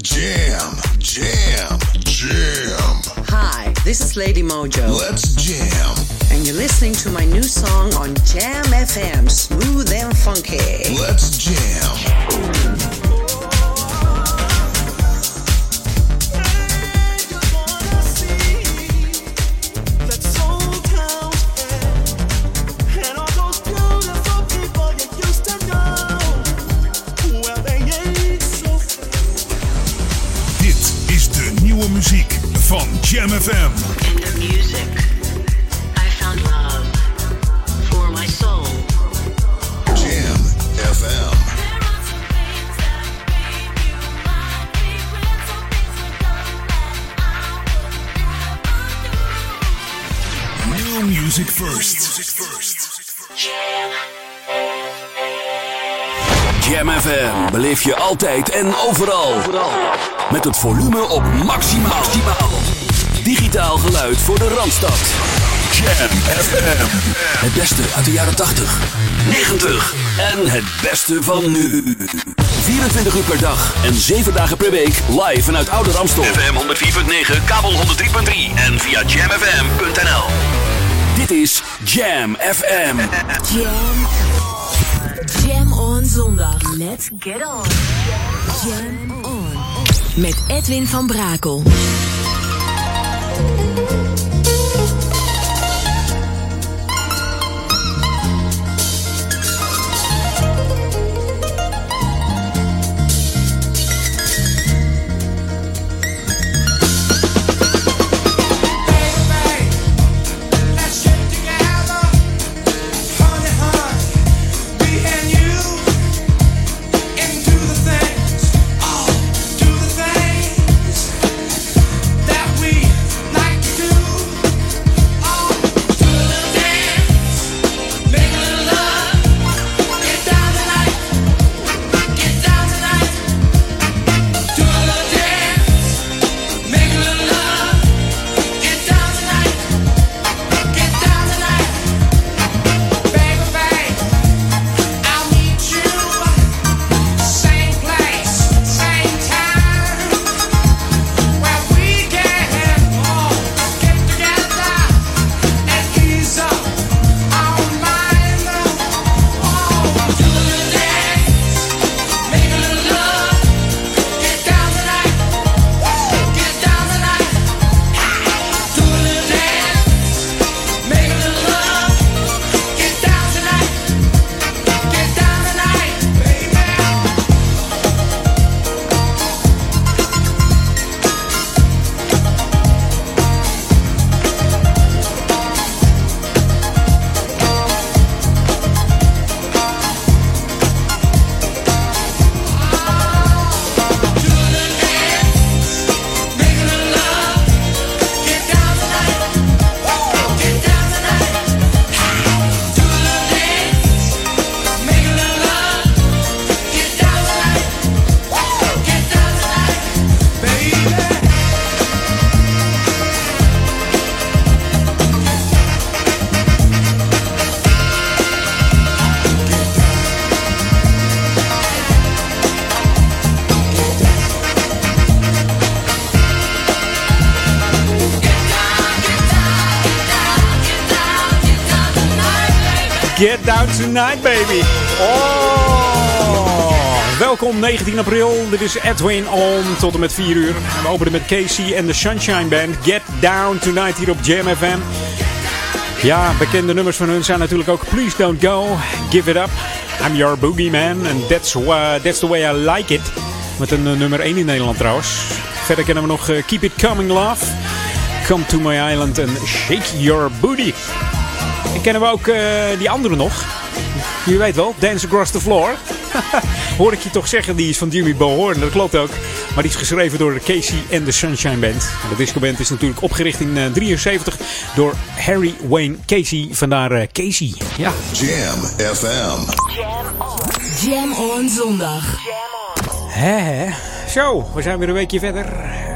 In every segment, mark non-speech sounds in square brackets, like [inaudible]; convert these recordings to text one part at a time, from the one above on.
Jam, jam, jam. Hi, this is Lady Mojo. Let's jam. And you're listening to my new song on Jam FM, Smooth and Funky. Let's jam. FM. New music first. Jam FM beleef je altijd en overal. Met het volume op maximaal. Digitaal geluid voor de Randstad. Jam FM. Het beste uit de jaren 80, 90 en het beste van nu. 24 uur per dag en 7 dagen per week live vanuit Oude Ramstel. FM 104.9, kabel 103.3 en via jamfm.nl. Dit is Jam FM. Jam. Jam on zondag. Let's get on. Jam on. Met Edwin van Brakel. Thank you. Get down tonight, baby. Oh. Welkom 19 april. Dit is Edwin on tot en met 4 uur. We openen met Casey en de Sunshine Band. Get down tonight hier op Jam FM. Ja, bekende nummers van hun zijn natuurlijk ook Please Don't Go, Give It Up, I'm Your Boogeyman and That's, that's the Way I Like It. Met een eh, nummer 1 in Nederland trouwens. Verder kennen we nog eh, Keep It Coming Love, Come to My Island en Shake Your Booty. En kennen we ook eh, die andere nog. Je weet wel, Dance Across the Floor. [laughs] Hoor ik je toch zeggen, die is van Jimmy Bohorn. Dat klopt ook. Maar die is geschreven door de Casey en de Sunshine Band. En de discoband is natuurlijk opgericht in eh, 73 door Harry Wayne Casey. Vandaar eh, Casey. Ja. Jam FM. Jam on zondag. Hè, hè. Zo, we zijn weer een weekje verder.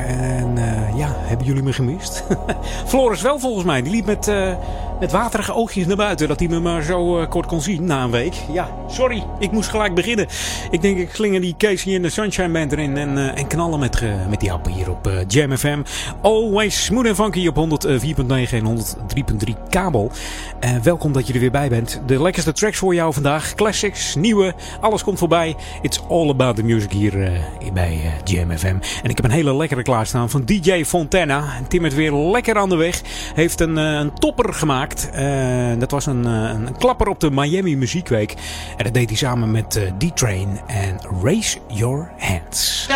En eh, ja, hebben jullie me gemist? [laughs] Floris wel volgens mij. Die liep met, eh, met waterige oogjes naar buiten. Dat hij me maar zo eh, kort kon zien na een week. Ja, sorry. Ik moest gelijk beginnen. Ik denk ik slinger die Casey in de Sunshine Band erin. En, eh, en knallen met, met die appen hier op Jam FM. Always smooth en funky op 104.9 en 103.3 kabel. Welkom dat je er weer bij bent. De lekkerste tracks voor jou vandaag. Classics, nieuwe. Alles komt voorbij. It's all about the music hier bij Jam FM. En ik heb een hele lekkere klaarstaan van DJ Fontana. Tim is weer lekker aan de weg. Heeft een, eh, een topper gemaakt. Eh, dat was een, eh, een klapper op de Miami Muziekweek. En dat deed hij samen met D-Train en Raise Your Hands.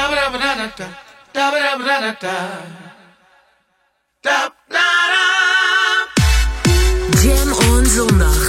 Jam on zondag.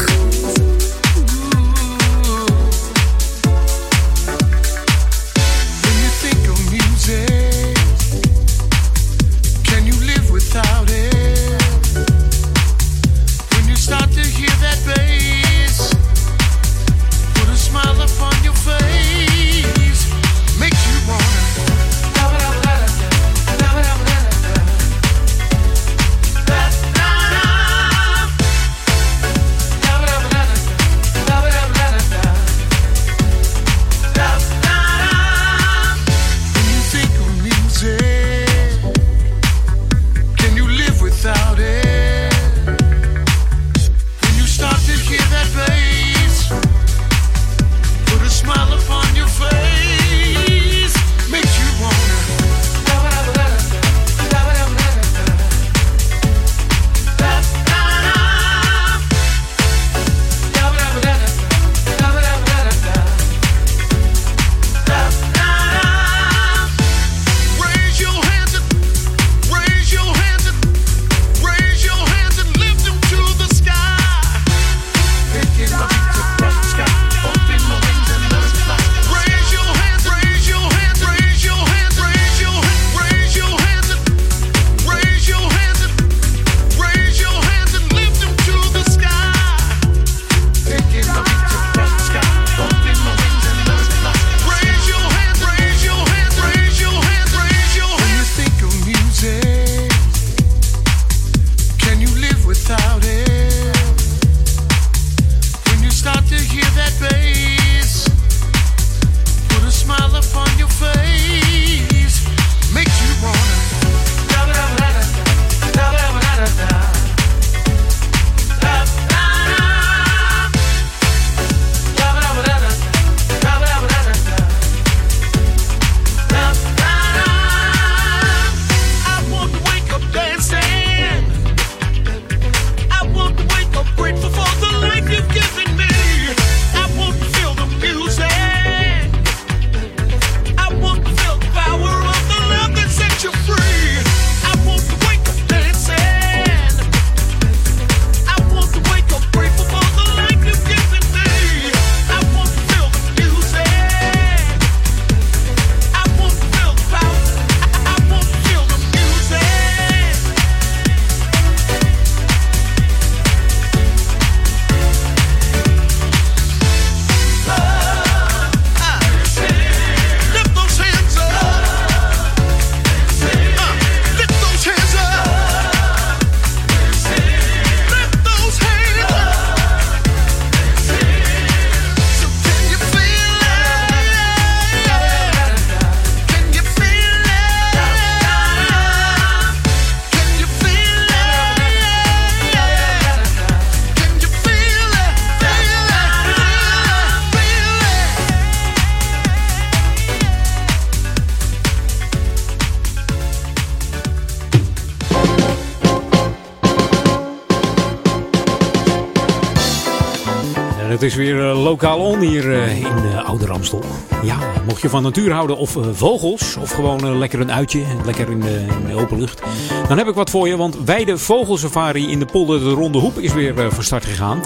Het is weer eh, lokaal on hier eh, in uh, Ouder Amstel. Ja, mocht je van natuur houden of eh, vogels, of gewoon eh, lekker een uitje, lekker in de, in de open lucht. Dan heb ik wat voor je, want Weide Vogelsafari in de polder de Ronde Hoep is weer eh, van start gegaan.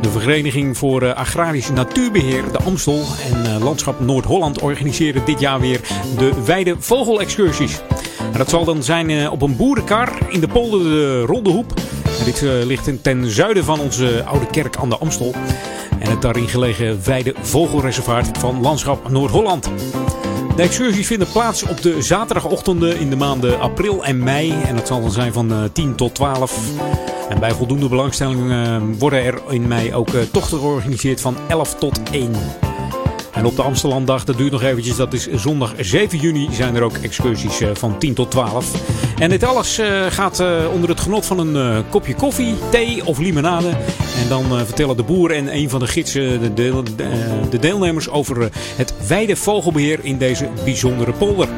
De Vereniging voor eh, Agrarisch Natuurbeheer, de Amstel en eh, Landschap Noord-Holland organiseren dit jaar weer de Weide Vogelexcursies. En dat zal dan zijn eh, op een boerenkar in de polder de Ronde Hoep. En dit eh, ligt in- ten zuiden van onze oude kerk aan de Amstel. Daarin gelegen Weide Vogelreservaat van Landschap Noord-Holland. De excursies vinden plaats op de zaterdagochtenden in de maanden april en mei. En dat zal dan zijn van eh, 10 tot 12. En bij voldoende belangstelling eh, worden er in mei ook eh, tochten georganiseerd van 11 tot 1. En op de Amsterdamdag, dat duurt nog eventjes, dat is zondag 7 juni, zijn er ook excursies eh, van 10 tot 12. En dit alles eh, gaat eh, onder het genot van een kopje koffie, thee of limonade. En dan vertellen de boer en een van de gidsen de, de, de deelnemers over het wijde vogelbeheer in deze bijzondere polder.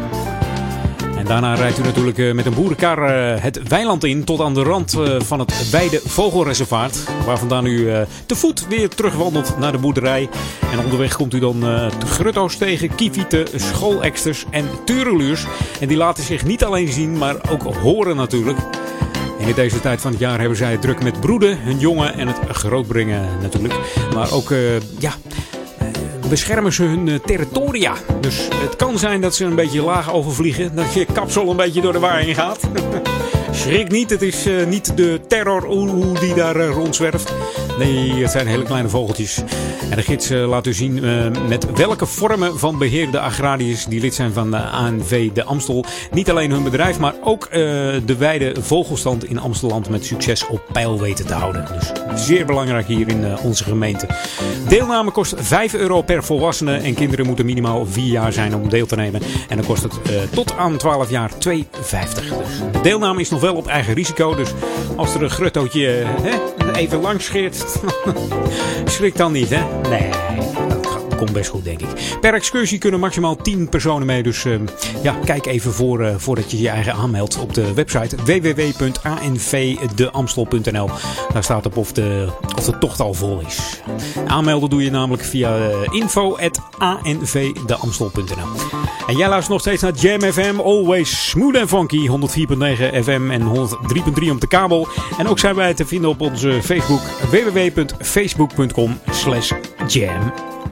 Daarna rijdt u natuurlijk eh, met een boerenkar eh, het weiland in tot aan de rand eh, van het Weide Vogelreservaat. Waar vandaan u te voet weer terugwandelt naar de boerderij. En onderweg komt u dan de grutto's tegen, kievieten, schooleksters en tureluurs. En die laten zich niet alleen zien, maar ook horen natuurlijk. En in deze tijd van het jaar hebben zij het druk met broeden, hun jongen en het grootbrengen natuurlijk. Maar ook, ja, beschermen ze hun eh, territoria. Dus het kan zijn dat ze een beetje laag overvliegen. Dat je kapsel een beetje door de waaiing gaat. [laughs] Schrik niet, het is eh, niet de terror die daar eh, rondzwerft. Nee, het zijn hele kleine vogeltjes. En de gids laat u zien met welke vormen van beheerde agrariërs die lid zijn van de ANV de Amstel. Niet alleen hun bedrijf, maar ook de wijde vogelstand in Amsteland met succes op peil weten te houden. Dus zeer belangrijk hier in eh, onze gemeente. Deelname kost 5 euro per volwassene en kinderen moeten minimaal 4 jaar zijn om deel te nemen. En dan kost het eh, tot aan 12 jaar 2,50. Dus de deelname is nog wel op eigen risico. Dus als er een gruttootje eh, even langs scheert, [laughs] schrik dan niet, hè? Nee, gaat- komt best goed, denk ik. Per excursie kunnen maximaal 10 personen mee. Dus eh, ja, kijk even voor, eh, voordat je je eigen aanmeldt op de website www.anvdeamstel.nl. Daar staat op of de, of de tocht al vol is. Aanmelden doe je namelijk via uh, info.anvdeamstel.nl. En jij luistert nog steeds naar Jam FM, always smooth and funky. 104.9 FM en 103.3 op de kabel. En ook zijn wij te vinden op onze Facebook www.facebook.com slash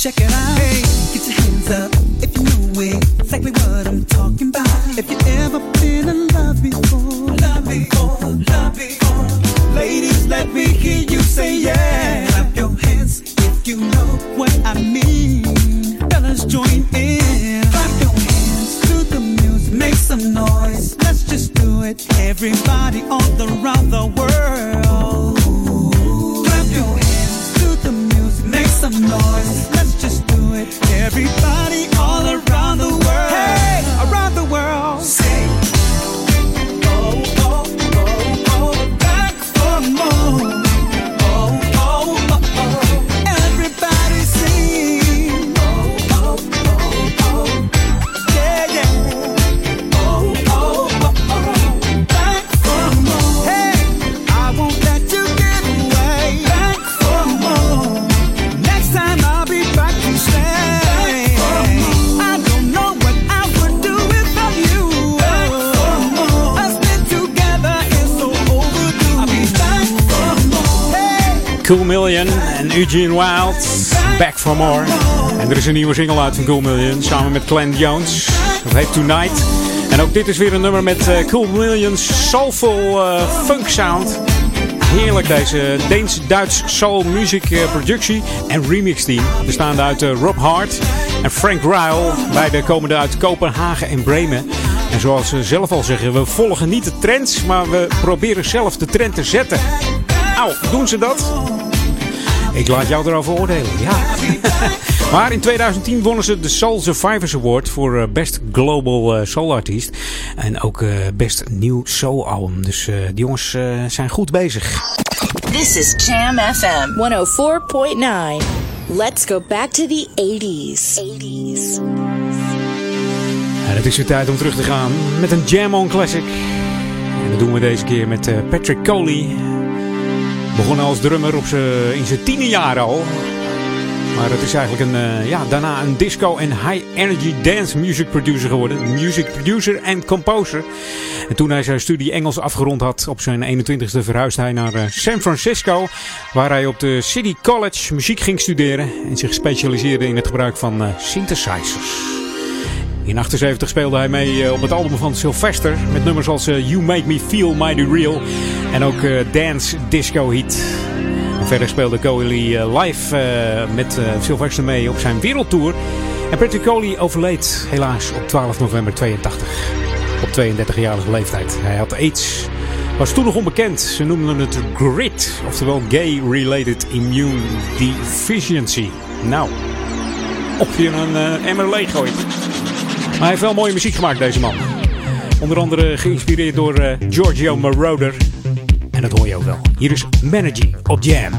Check it out. Hey, get your hands up if you know. Exactly what I'm talking about. If you ever been in love before, love before, love before. Ladies, let me hear you say yeah. Clap your hands if you know what I mean. Fellas, join in. Clap your hands to the music. Make some noise. Let's just do it. Everybody all around the world some noise. Let's just do it. Everybody all around the world. Hey, around the world. Cool Million en Eugene Wild. Back for More. En er is een nieuwe single uit van Cool Million samen met Glenn Jones. Dat heet Tonight. En ook dit is weer een nummer met eh, Cool Million's soulful eh, funk sound. Heerlijk deze Deens-Duits soul music eh, productie en remix team. Bestaande uit Rob Hart en Frank Ryle. Beide komende uit Kopenhagen en Bremen. En zoals ze zelf al zeggen, we volgen niet de trends, maar we proberen zelf de trend te zetten. Auw, doen ze dat? Ik laat jou erover oordelen, ja. [laughs] maar in 2010 wonnen ze de Soul Survivors Award voor eh, Best Global eh, Soul Artist. En ook eh, Best New Soul Album. Dus eh, die jongens eh, zijn goed bezig. This is Jam FM 104.9. Let's go back to the 80s. 80s. En het is weer tijd om terug te gaan met een Jam On Classic. En dat doen we deze keer met eh, Patrick Coley. Begonnen als drummer op in zijn tiende jaar al. Maar het is eigenlijk een, eh, ja, daarna een disco en high energy dance music producer geworden. Music producer en composer. En toen hij zijn studie Engels afgerond had op zijn 21ste verhuisde hij naar eh, San Francisco. Waar hij op de City College muziek ging studeren. En zich specialiseerde in het gebruik van eh, synthesizers. In 78 speelde hij mee eh, op het album van Sylvester. Met nummers als eh, You Make Me Feel Mighty Real. En ook eh, Dance Disco Heat. Verder speelde Coley live met Sylvester mee op zijn wereldtour. En Patrick Coley overleed helaas op 12 november 82. Op 32-jarige leeftijd. Hij had AIDS. Was toen nog onbekend. Ze noemden het GRIT. Oftewel Gay Related Immune Deficiency. Nou, of je een eh, emmer leeg gooit. Hij heeft wel mooie muziek gemaakt, deze man. Onder andere geïnspireerd door eh, Giorgio Moroder. En dat hoor je ook wel. Hier is Managing op Jam.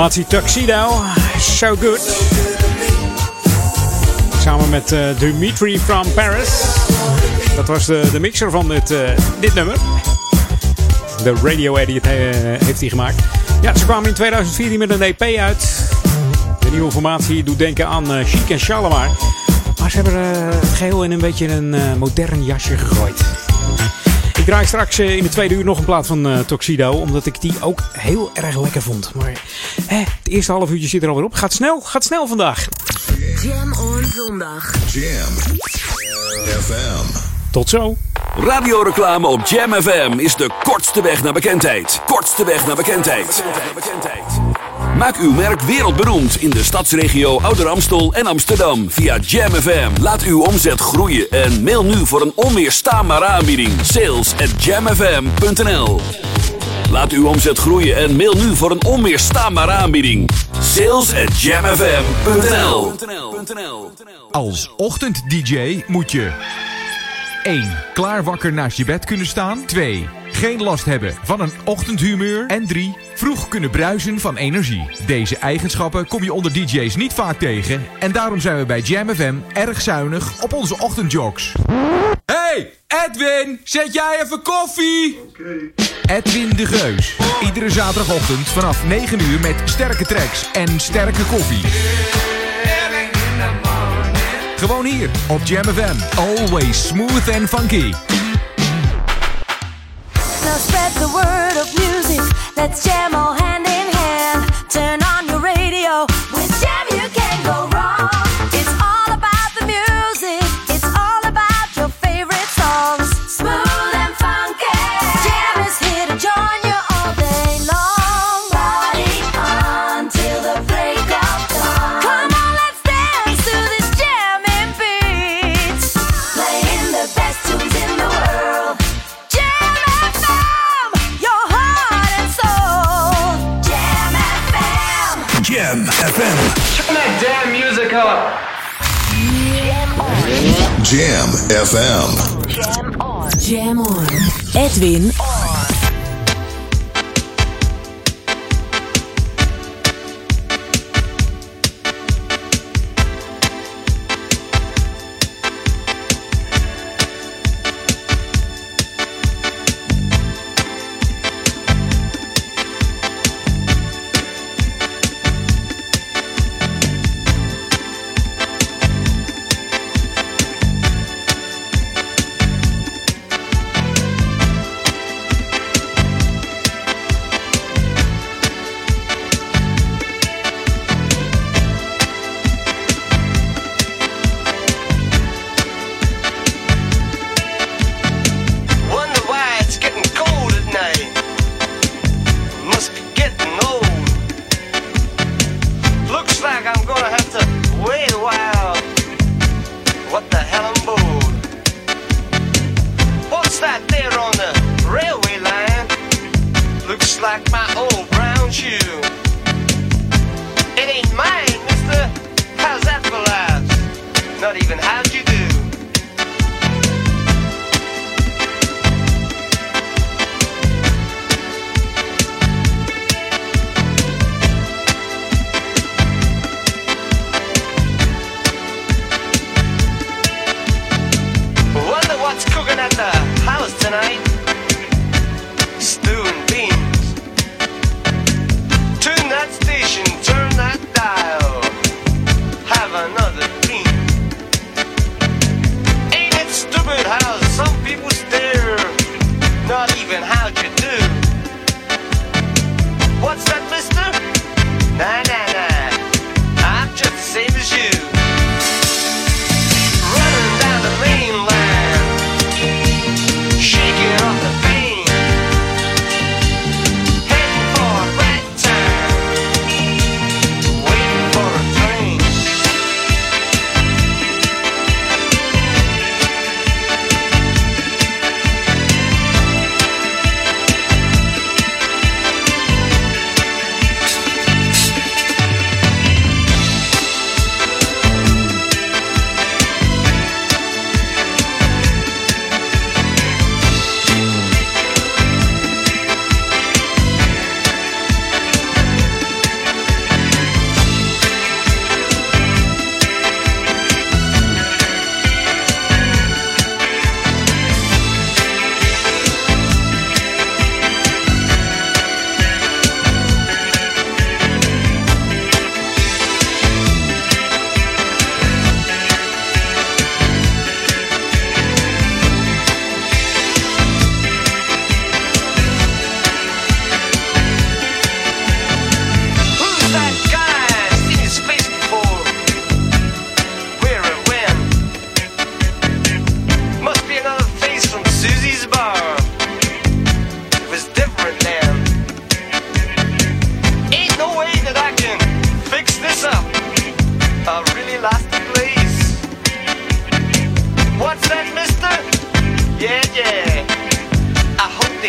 formatie Tuxedo. So good. Samen met eh, Dimitri from Paris. Dat was de, de mixer van dit, eh, dit nummer. De radio edit eh, heeft hij gemaakt. Ja, ze kwamen in 2014 met een EP uit. De nieuwe formatie doet denken aan uh, Chic en Shalimar. Maar ze hebben het geheel in een beetje een modern jasje gegooid. Ik draai straks in de tweede uur nog een plaat van Tuxedo. Omdat ik die ook heel erg lekker vond. Maar eerste half uurtje zit er alweer op. Gaat snel, gaat snel vandaag. Jam on zondag. Jam FM. Tot zo. Radioreclame op Jam FM is de kortste weg naar bekendheid. Kortste weg naar bekendheid. Maak uw merk wereldberoemd in de stadsregio Ouder Amstel en Amsterdam via Jam FM. Laat uw omzet groeien en mail nu voor een onweerstaanbare aanbieding. Sales at Laat uw omzet groeien en mail nu voor een onweerstaanbare aanbieding. Sales at jamfm.nl Als ochtend-dj moet je 1. Klaar wakker naast je bed kunnen staan. 2. Geen last hebben van een ochtendhumeur. En 3. Vroeg kunnen bruisen van energie. Deze eigenschappen kom je onder DJ's niet vaak tegen. En daarom zijn we bij Jam FM erg zuinig op onze ochtendjogs. Edwin, zet jij even koffie? Edwin de Geus. Iedere zaterdagochtend vanaf 9 uur met sterke tracks en sterke koffie. Gewoon hier op Jam FM. Always smooth and funky. Now spread the word of music. Let's jam all hand in hand. Jam FM. Turn that damn music up. Jam FM. Jam on. Jam on. Edwin Wonder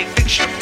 fiction.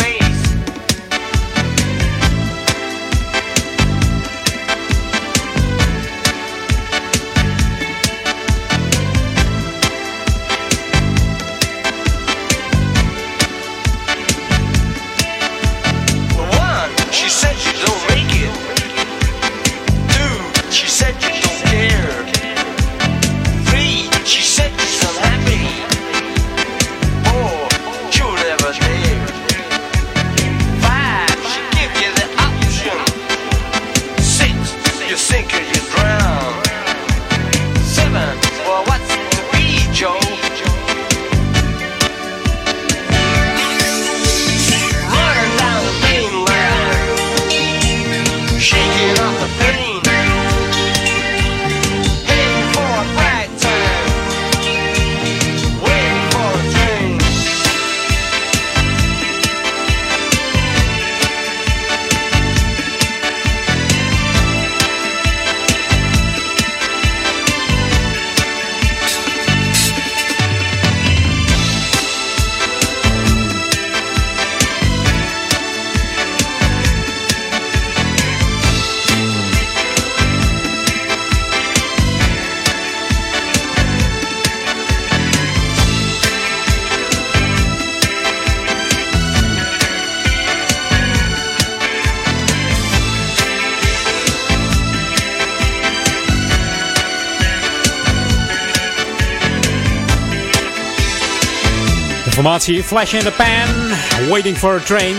Flash in the Pan, Waiting for a Train.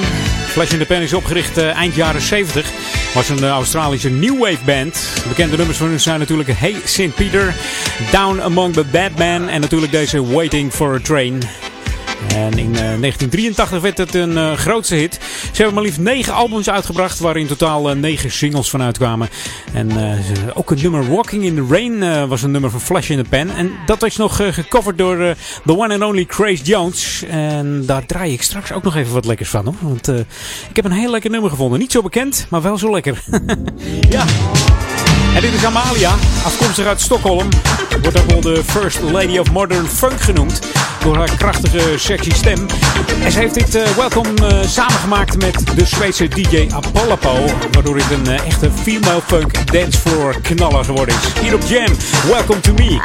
Flash in the Pan is opgericht eh, eind jaren 70. Was een eh, Australische new wave band. Bekende nummers van hun zijn natuurlijk Hey St. Peter, Down Among the Bad Men en natuurlijk deze Waiting for a Train. En in eh, 1983 werd het een eh, grootste hit. Ze hebben maar liefst negen albums uitgebracht, waar in totaal eh, negen singles van uitkwamen. En eh, ook het nummer Walking in the Rain eh, was een nummer van Flash in the Pan. En dat is nog eh, gecoverd door the one and only Grace Jones. En daar draai ik straks ook nog even wat lekkers van. Hoor. Want ik heb een heel lekker nummer gevonden. Niet zo bekend, maar wel zo lekker. [laughs] ja. En dit is Amalia, afkomstig uit Stockholm. Wordt ook wel de First Lady of Modern Funk genoemd. Door haar krachtige, sexy stem. En ze heeft dit eh, Welcome eh, samengemaakt met de Zweedse DJ Apollo. Waardoor dit een eh, echte female funk dancefloor knaller geworden is. Hier op Jam, Welcome to Me.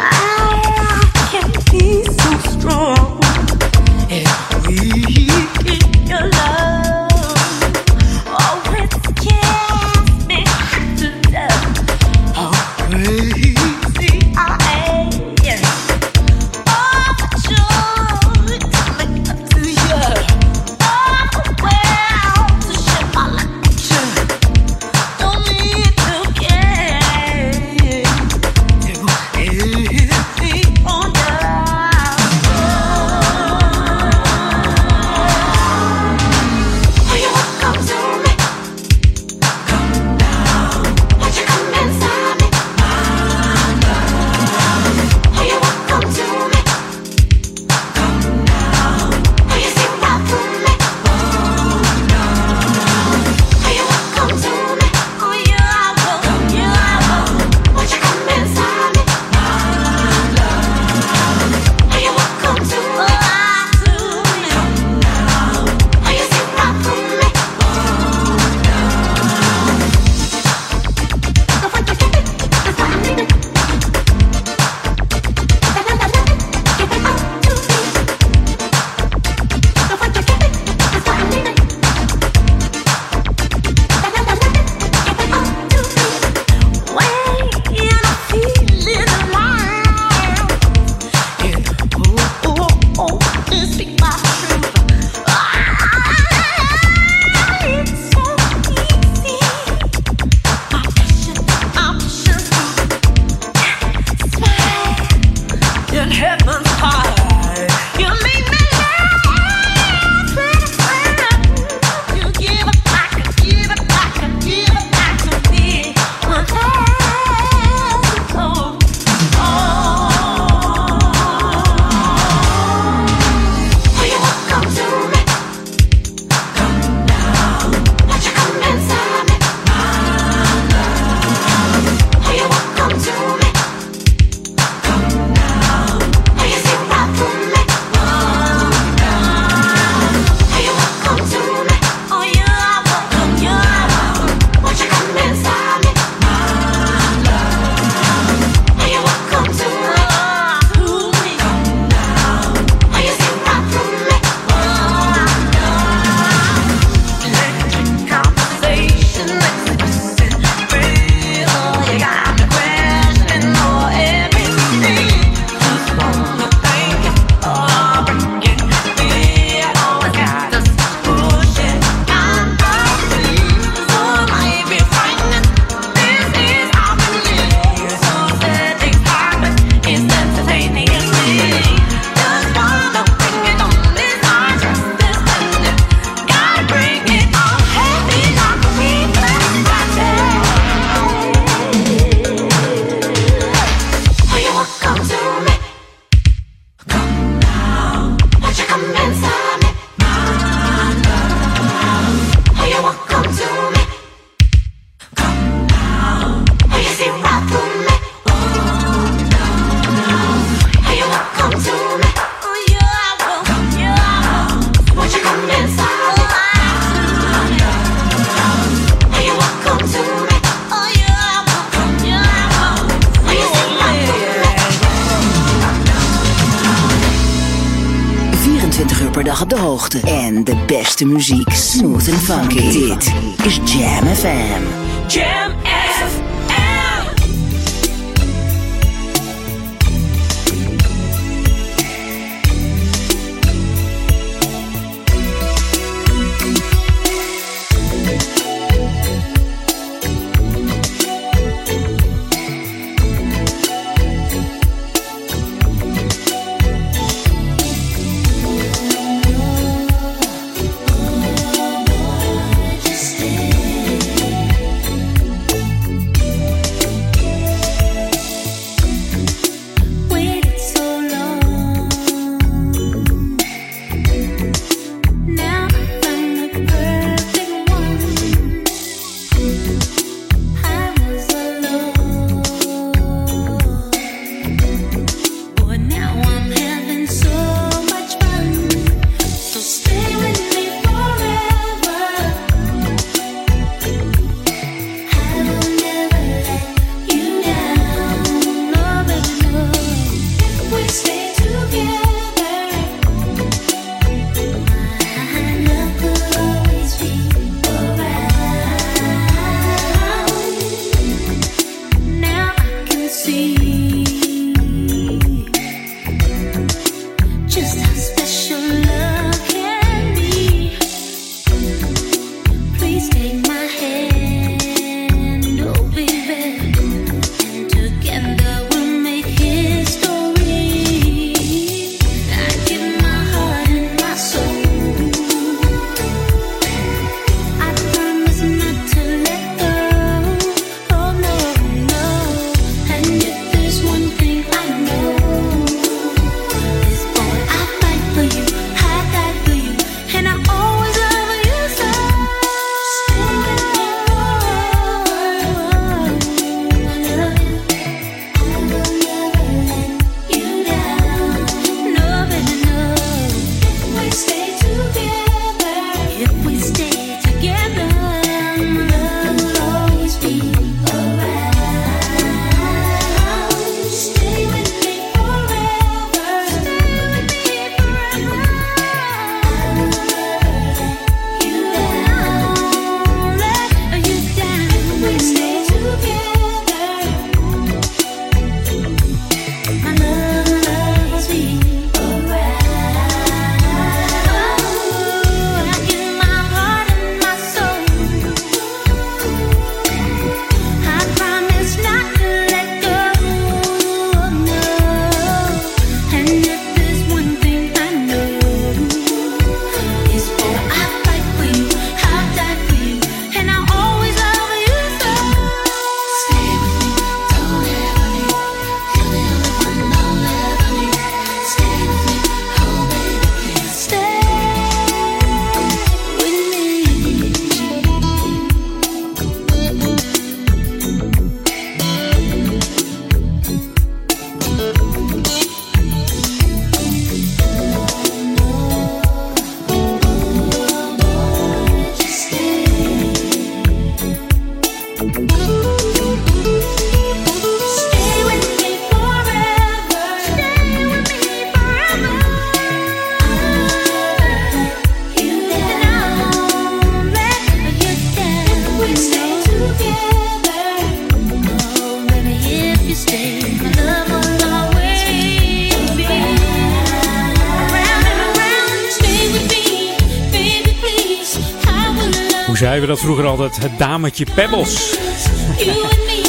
Vroeger altijd? Het dametje Pebbles.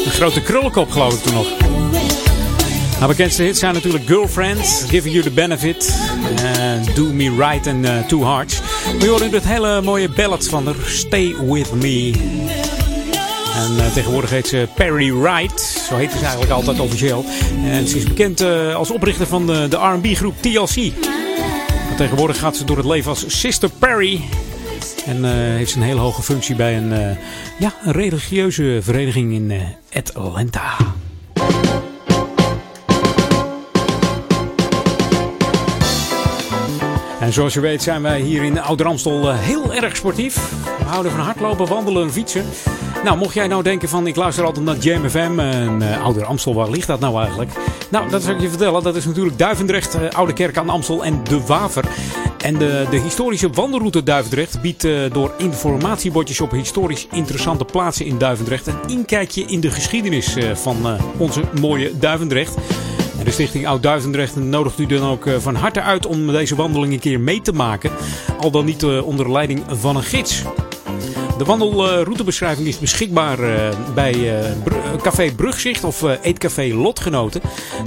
Een grote krullenkop geloof ik toen nog. Haar bekendste hits zijn natuurlijk Girlfriend, Giving You The Benefit, en Do Me Right and uh, Two Hearts. We horen dit hele mooie ballad van haar, Stay With Me. En uh, tegenwoordig heet ze Perry Wright, zo heet ze eigenlijk altijd officieel. En ze is bekend als oprichter van de, de R&B groep TLC. Tegenwoordig gaat ze door het leven als Sister Perry. En uh, heeft een hele hoge functie bij een, uh, ja, een religieuze vereniging in uh, Atlanta. En zoals je weet zijn wij hier in Ouder-Amstel heel erg sportief. We houden van hardlopen, wandelen en fietsen. Nou, mocht jij nou denken van ik luister altijd naar Jam FM en Ouder Amstel, waar ligt dat nou eigenlijk? Nou, dat zal ik je vertellen. Dat is natuurlijk Duivendrecht, uh, Oude Kerk aan Amstel en De Waver. En de, historische wandelroute Duivendrecht biedt uh, door informatiebordjes op historisch interessante plaatsen in Duivendrecht een inkijkje in de geschiedenis van onze mooie Duivendrecht. En de stichting Oud Duivendrecht nodigt u dan ook van harte uit om deze wandeling een keer mee te maken. Al dan niet onder leiding van een gids. De wandelroutebeschrijving is beschikbaar bij Café Brugzicht of Eetcafé Lotgenoten.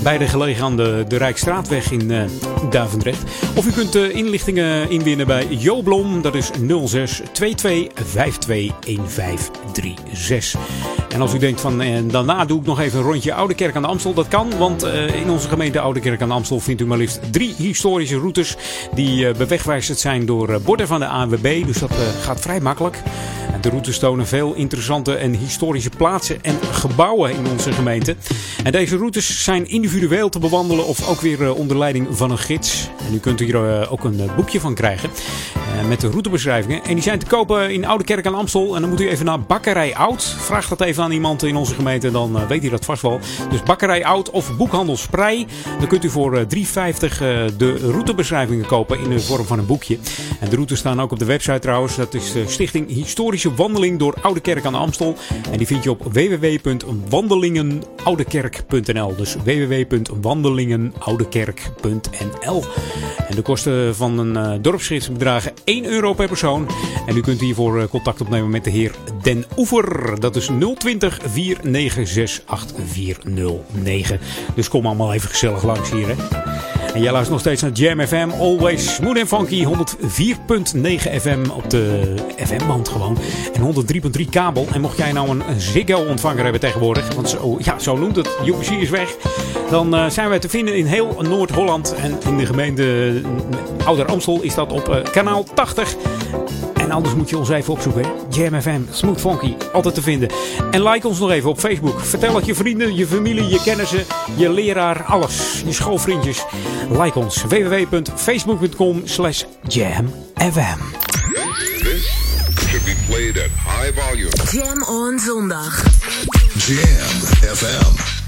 Beide gelegen aan de, de Rijkstraatweg in Duivendrecht. Of u kunt inlichtingen inwinnen bij Jo Blom. Dat is 06 22 52 1536. En als u denkt van en daarna doe ik nog even een rondje Oude Kerk aan de Amstel. Dat kan, want in onze gemeente Oude Kerk aan de Amstel vindt u maar liefst drie historische routes. Die bewegwijzerd zijn door borden van de ANWB. Dus dat gaat vrij makkelijk. De routes tonen veel interessante en historische plaatsen en gebouwen in onze gemeente. En deze routes zijn individueel te bewandelen of ook weer onder leiding van een gids. En u kunt hier ook een boekje van krijgen met de routebeschrijvingen. En die zijn te kopen in Oude Kerk aan Amstel. En dan moet u even naar Bakkerij Oud. Vraag dat even aan iemand in onze gemeente, dan weet hij dat vast wel. Dus Bakkerij Oud of Boekhandel Sprei. Dan kunt u voor 3,50 de routebeschrijvingen kopen in de vorm van een boekje. En de routes staan ook op de website trouwens. Dat is Stichting Historische wandeling door Oude Kerk aan de Amstel. En die vind je op www.wandelingenoudekerk.nl. Dus www.wandelingenoudekerk.nl. En de kosten van een uh, dorpsgids bedragen 1 euro per persoon. En u kunt hiervoor uh, contact opnemen met de heer Den Oever. Dat is 020 496 8409. Dus kom allemaal even gezellig langs hier hè. En jij luistert nog steeds naar Jam FM. Always smooth and funky. 104.9 FM op de FM-band gewoon. En 103.3 kabel. En mocht jij nou een, Ziggo-ontvanger hebben tegenwoordig. Want zo, ja, zo noemt het. UPC is weg. Dan uh, zijn wij te vinden in heel Noord-Holland. En in de gemeente uh, Ouder Amstel is dat op uh, kanaal 80. En anders moet je ons even opzoeken. Jam FM, Smooth Funky, altijd te vinden. En like ons nog even op Facebook. Vertel het je vrienden, je familie, je kennissen, je leraar, alles. Je schoolvriendjes. Like ons. www.facebook.com slash jamfm. This should be played at high volume. Jam on zondag. Jam FM.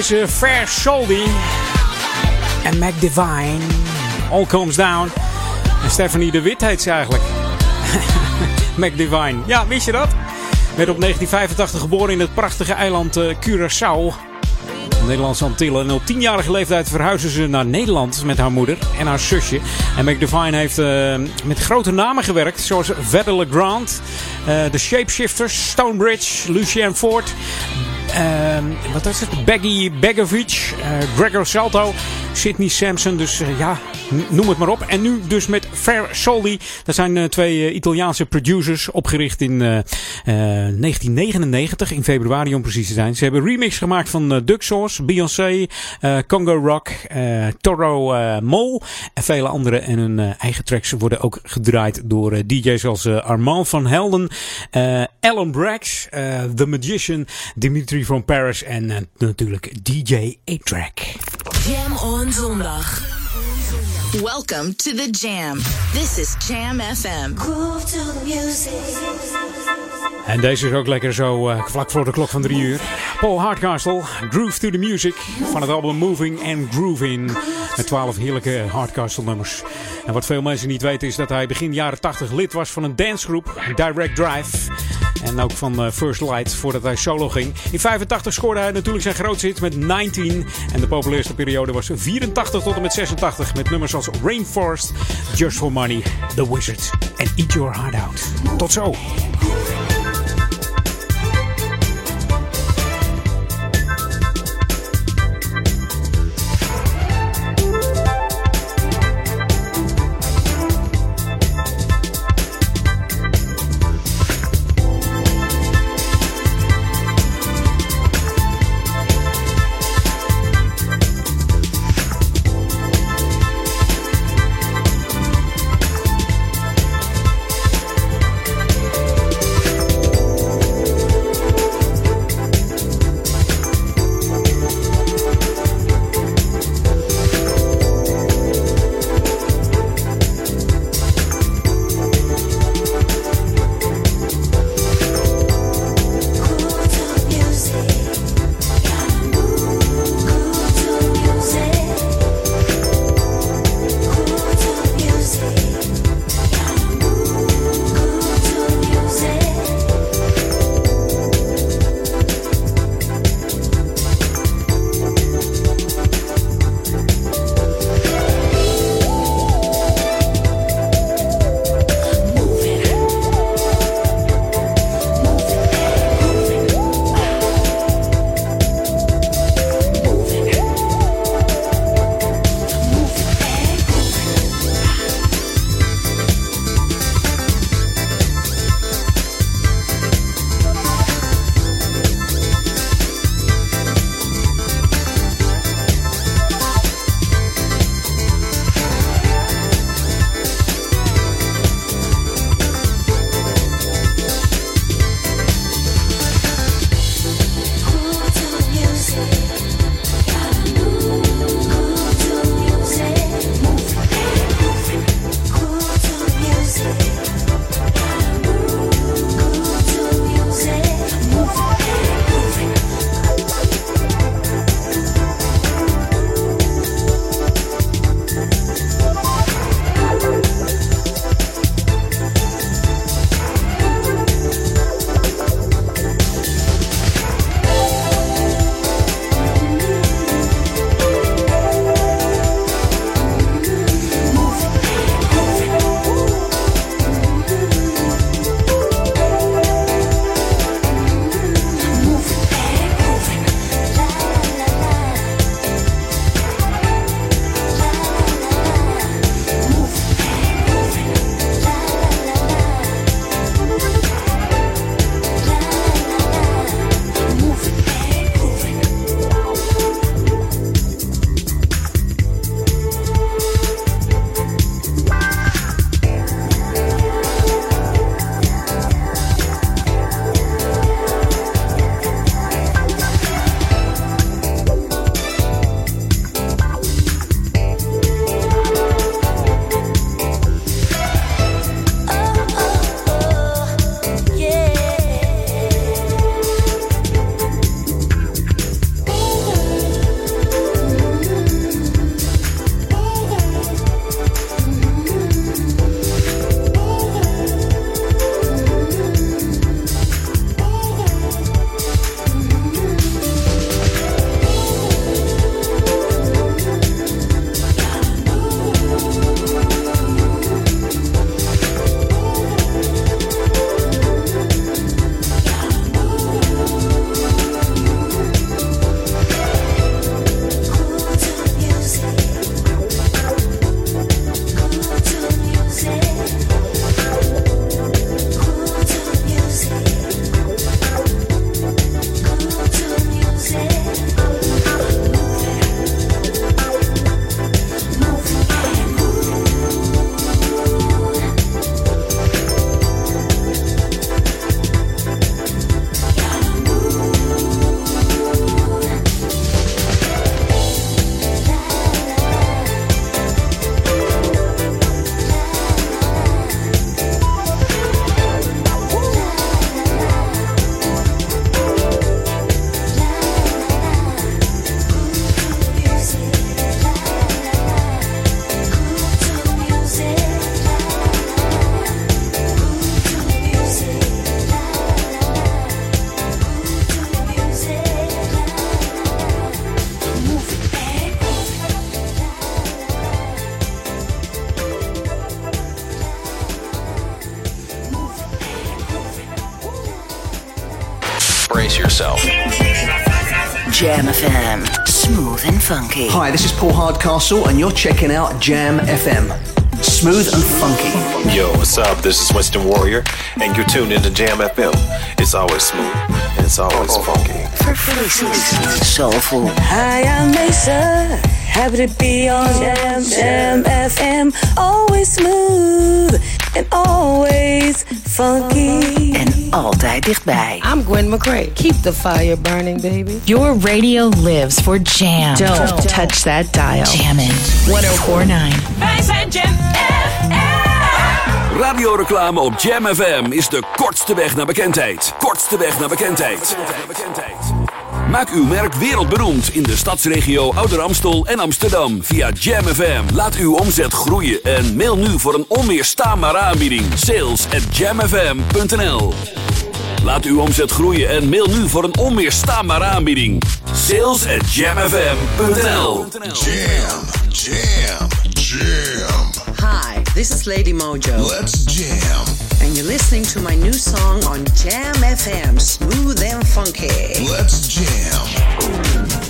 Deze Fair Soldi. En Mac Divine. All Comes Down. En Stephanie de Wit heet ze eigenlijk. [laughs] Mac Divine. Ja, wist je dat? Werd op 1985 geboren in het prachtige eiland uh, Curaçao. Nederlandse Antillen. En op tienjarige leeftijd verhuizen ze naar Nederland met haar moeder en haar zusje. En Mac Divine heeft uh, met grote namen gewerkt, zoals Vedder LeGrand, uh, The Shapeshifters, Stonebridge, Lucien Ford. Wat is het? Baggy Begovic, Gregor Salto, Sidney Sampson. Dus ja, noem het maar op. En nu dus met Fair Soldi. Dat zijn uh, twee Italiaanse producers, opgericht in 1999, in februari om precies te zijn. Ze hebben remix gemaakt van Duck Sauce, Beyoncé, Congo Rock, Toro Mol en vele andere. En hun eigen tracks worden ook gedraaid door DJ's als Armand van Helden, Alan Brax, The Magician, Dimitri from Paris en natuurlijk DJ A-Track. Zondag. Welcome to the Jam. This is Jam FM. Groove to the music. En deze is ook lekker zo uh, vlak voor de klok van drie uur. Paul Hardcastle, Groove to the Music. Van het album Moving and Grooving. Met twaalf heerlijke Hardcastle nummers. En wat veel mensen niet weten is dat hij begin jaren 80 lid was van een dancegroep, Direct Drive. En ook van uh, First Light voordat hij solo ging. In 85 scoorde hij natuurlijk zijn grootste hit met 19. En de populairste periode was 84 tot en met 86. Met nummers als Rainforest, Just for Money, The Wizard en Eat Your Heart Out. Tot zo! Funky. Hi, this is Paul Hardcastle, and you're checking out Jam FM. Smooth and funky. Yo, what's up? This is Winston Warrior, and you're tuned into Jam FM. It's always smooth, and it's always oh. funky. Soulful. Hi, I'm Mesa. Happy to be on Jam Jam FM. Always smooth and always funky. En altijd dichtbij. I'm Gwen McCrae. Keep the fire burning, baby. Your radio lives for jam. Don't touch that dial. Jammin'. 1049. Wij zijn Jam Radioreclame op Jam FM is de kortste weg naar bekendheid. Kortste weg naar bekendheid. Maak uw merk wereldberoemd in de stadsregio Ouder Amstel en Amsterdam via Jam FM. Laat uw omzet groeien en mail nu voor een onweerstaanbare aanbieding. Sales at jamfm.nl Laat uw omzet groeien en mail nu voor een onweerstaanbare aanbieding. Sales at jamfm.nl Jam, jam, jam. Hi, this is Lady Mojo. Let's jam. And you're listening to my new song on Jam FM, Smooth and Funky. Let's jam.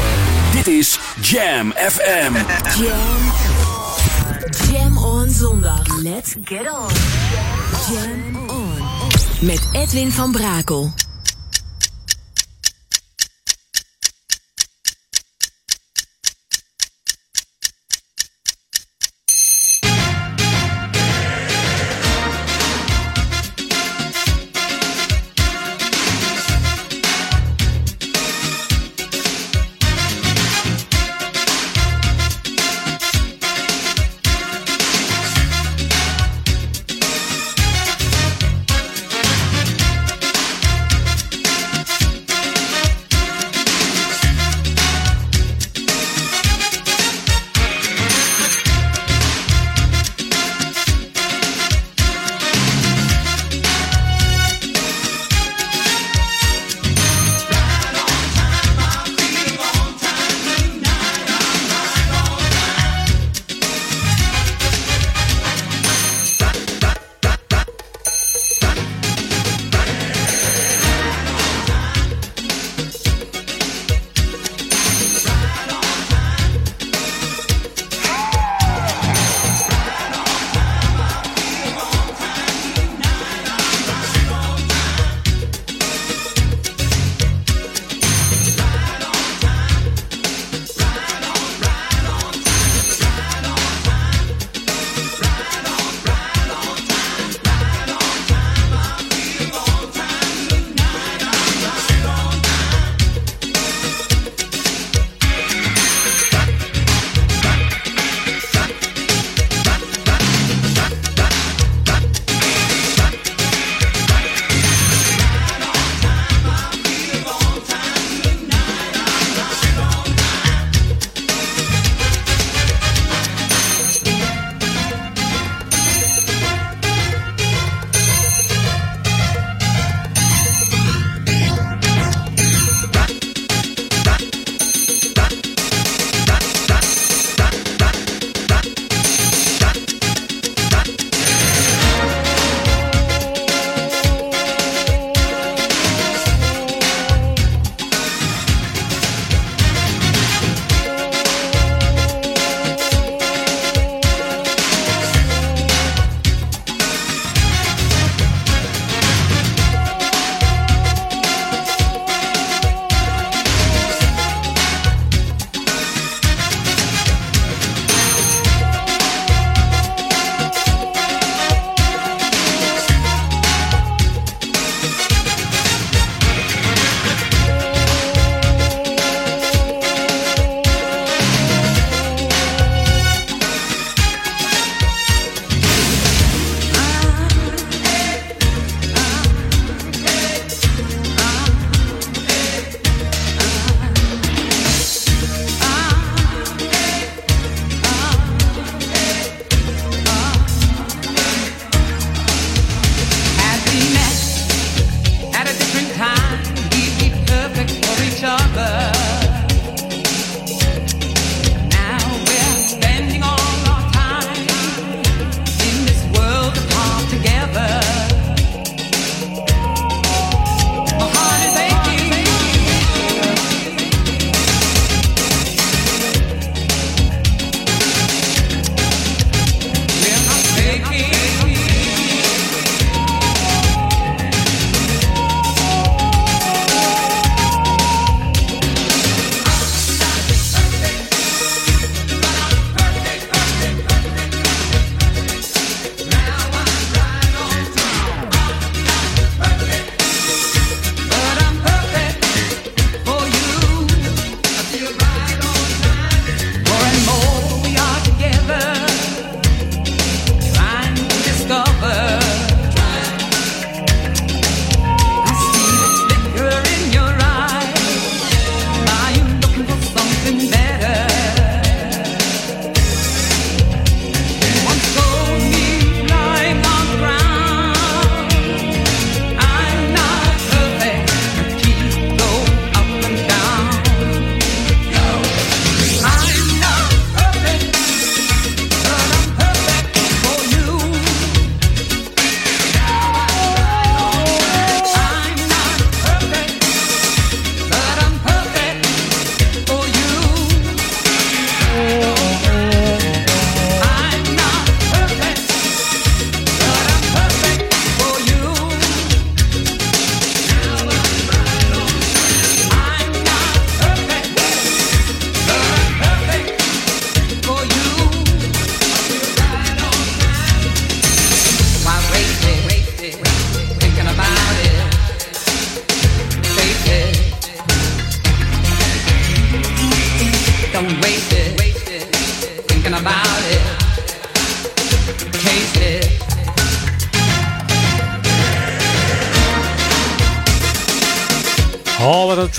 Dit is Jam FM. Jam. Jam on zondag. Let's get on. Jam on. Met Edwin van Brakel.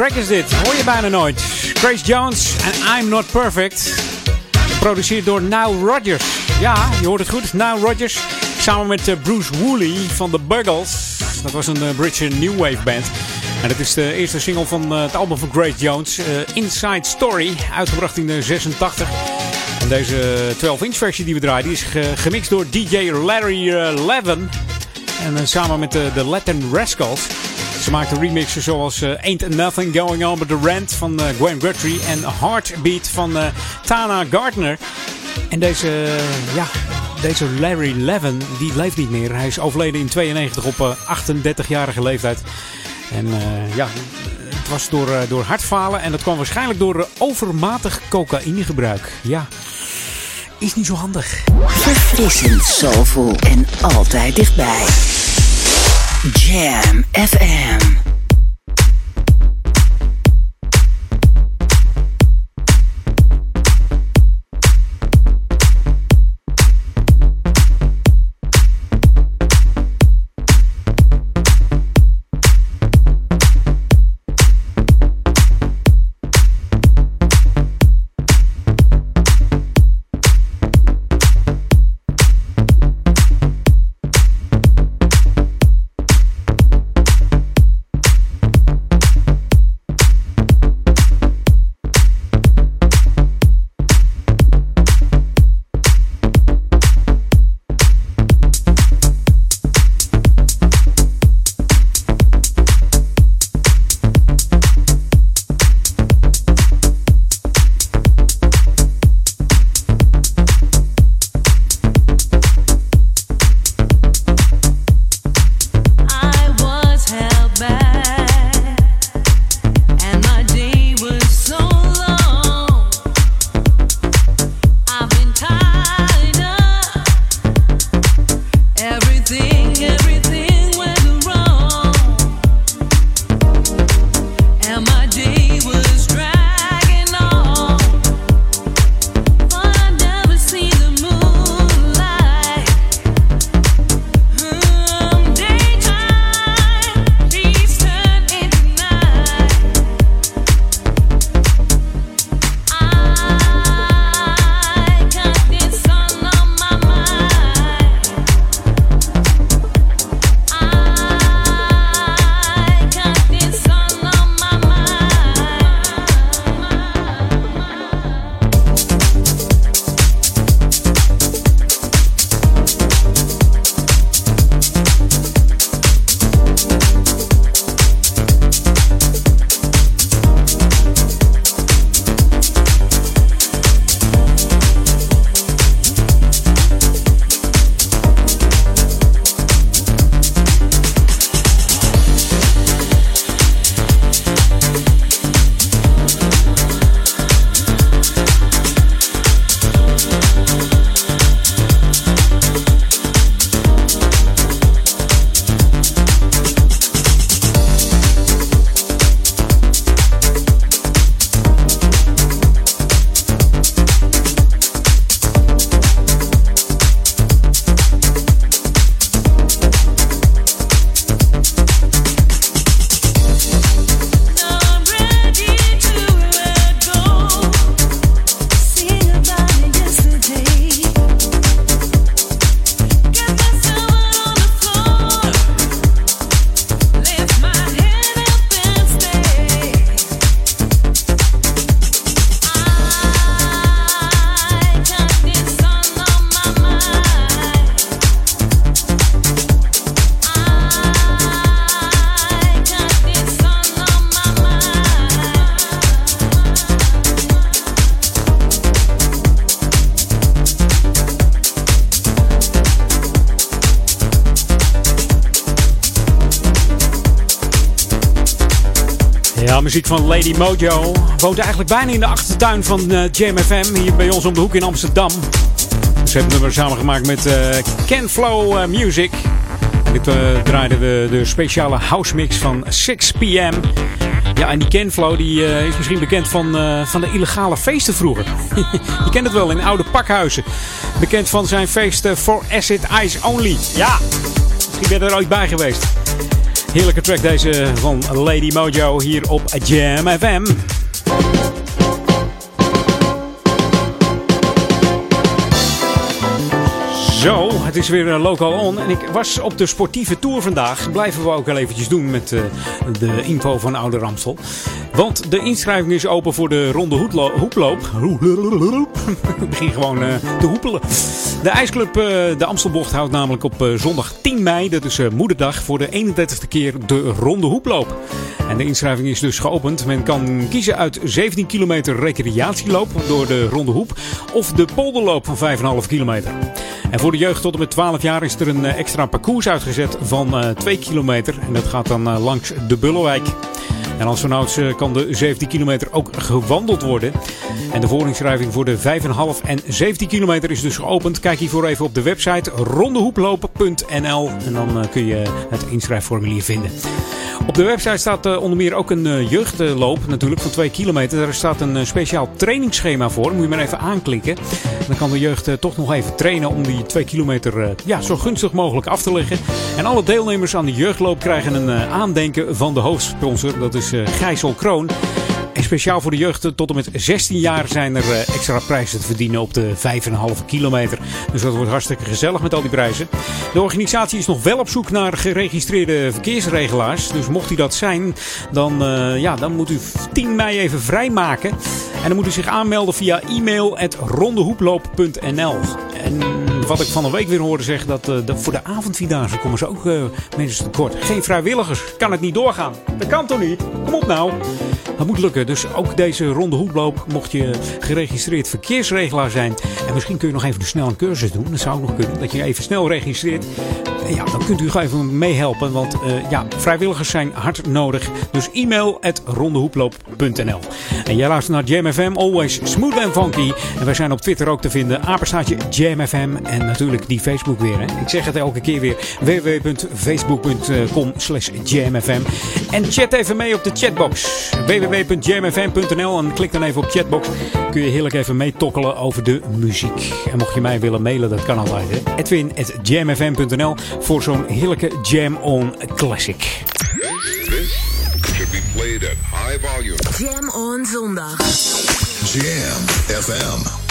Track is dit. Hoor je bijna nooit. Grace Jones en I'm Not Perfect. Geproduceerd door Now Rodgers. Ja, je hoort het goed. Now Rodgers. Samen met eh, Bruce Woolley van The Buggles. Dat was een uh, Britse New Wave band. En dat is de eerste single van uh, het album van Grace Jones. Inside Story. Uitgebracht in de 86. En deze 12-inch versie die we draaien, die is ge gemixt door DJ Larry Levin. En samen met de Latin Rascals. Ze maakten remixen zoals uh, Ain't Nothing Going On But The Rant van uh, Gwen Guthrie en Heartbeat van uh, Tana Gardner. En deze, ja, deze Larry Levin, die leeft niet meer. Hij is overleden in 92 op 38-jarige leeftijd. En ja, het was door, door hartfalen en dat kwam waarschijnlijk door overmatig cocaïnegebruik. Ja, is niet zo handig. Verfrissend, soulful en altijd dichtbij. Jam FM. Van Lady Mojo. Woont eigenlijk bijna in de achtertuin van uh, JMFM. Hier bij ons om de hoek in Amsterdam. Ze hebben het nummer samengemaakt met uh, Ken Flow uh, Music. En dit uh, draaide de, speciale house mix van 6 p.m. Ja, en die Ken Flow die, is misschien bekend van, van de illegale feesten vroeger. [laughs] Je kent het wel in oude pakhuizen. Bekend van zijn feest For Acid Eyes Only. Ja, misschien ben je er ooit bij geweest. Heerlijke track deze van Lady Mojo hier op Jam FM. Zo, het is weer eh, local on. En ik was op de sportieve tour vandaag. Blijven we ook wel eventjes doen met eh, de info van Oude Ramstel. Want de inschrijving is open voor de ronde hoeploop. [laughs] Ik begin gewoon eh, te hoepelen. De ijsclub de Amstelbocht houdt namelijk op zondag 10 mei, dat is moederdag, voor de 31ste keer de ronde hoeploop. En de inschrijving is dus geopend. Men kan kiezen uit 17 kilometer recreatieloop door de ronde hoep of de polderloop van 5,5 kilometer. En voor de jeugd tot en met 12 jaar is er een eh, extra parcours uitgezet van eh 2 kilometer. En dat gaat dan eh, langs de Bullewijk. En als vanouds eh, kan de 17 kilometer ook gewandeld worden. En de voorinschrijving voor de 5,5 en 17 kilometer is dus geopend. Kijk hiervoor even op de website rondehoeplopen.nl en dan eh, kun je het inschrijfformulier vinden. Op de website staat eh, onder meer ook een jeugdloop natuurlijk van 2 kilometer. Daar staat een speciaal trainingsschema voor. Moet je maar even aanklikken. Dan kan de jeugd toch nog even trainen om die 2 kilometer ja, zo gunstig mogelijk af te leggen. En alle deelnemers aan de jeugdloop krijgen een aandenken van de hoofdsponsor. Dat is eh Gijsel Kroon. En speciaal voor de jeugd tot en met 16 jaar zijn er eh, extra prijzen te verdienen op de 5,5 kilometer. Dus dat wordt hartstikke gezellig met al die prijzen. De organisatie is nog wel op zoek naar geregistreerde verkeersregelaars. Dus mocht u dat zijn, dan, eh, ja, dan moet u 10 mei even vrijmaken. En dan moet u zich aanmelden via e-mail rondehoeploop.nl. En wat ik van een week weer hoorde zeggen, dat, eh, voor de avondvierdaagse komen ze ook eh, mensen tekort. Geen vrijwilligers, kan het niet doorgaan. Dat kan toch niet? Kom op nou. Dat moet lukken. Dus ook deze ronde hoeploop, mocht je geregistreerd verkeersregelaar zijn. En misschien kun je nog even snel een cursus doen. Dat zou ook nog kunnen. Dat je even snel registreert. Ja, dan kunt u gewoon even meehelpen. Want eh, ja, vrijwilligers zijn hard nodig. Dus e-mail at rondehoeploop.nl En jij luistert naar Jam FM, always smooth and funky. En wij zijn op Twitter ook te vinden. Apenstaatje Jam FM. En natuurlijk die Facebook weer. Hè. Ik zeg het elke keer weer. www.facebook.com slash jamfm. En chat even mee op de chatbox. www.jamfm.nl En klik dan even op chatbox. Kun je heerlijk even meetokkelen over de muziek. En mocht je mij willen mailen, dat kan altijd. Hè. Edwin.jamfm.nl voor zo'n heerlijke Jam On Classic. This should be played at high volume. Jam on zondag. Jam FM.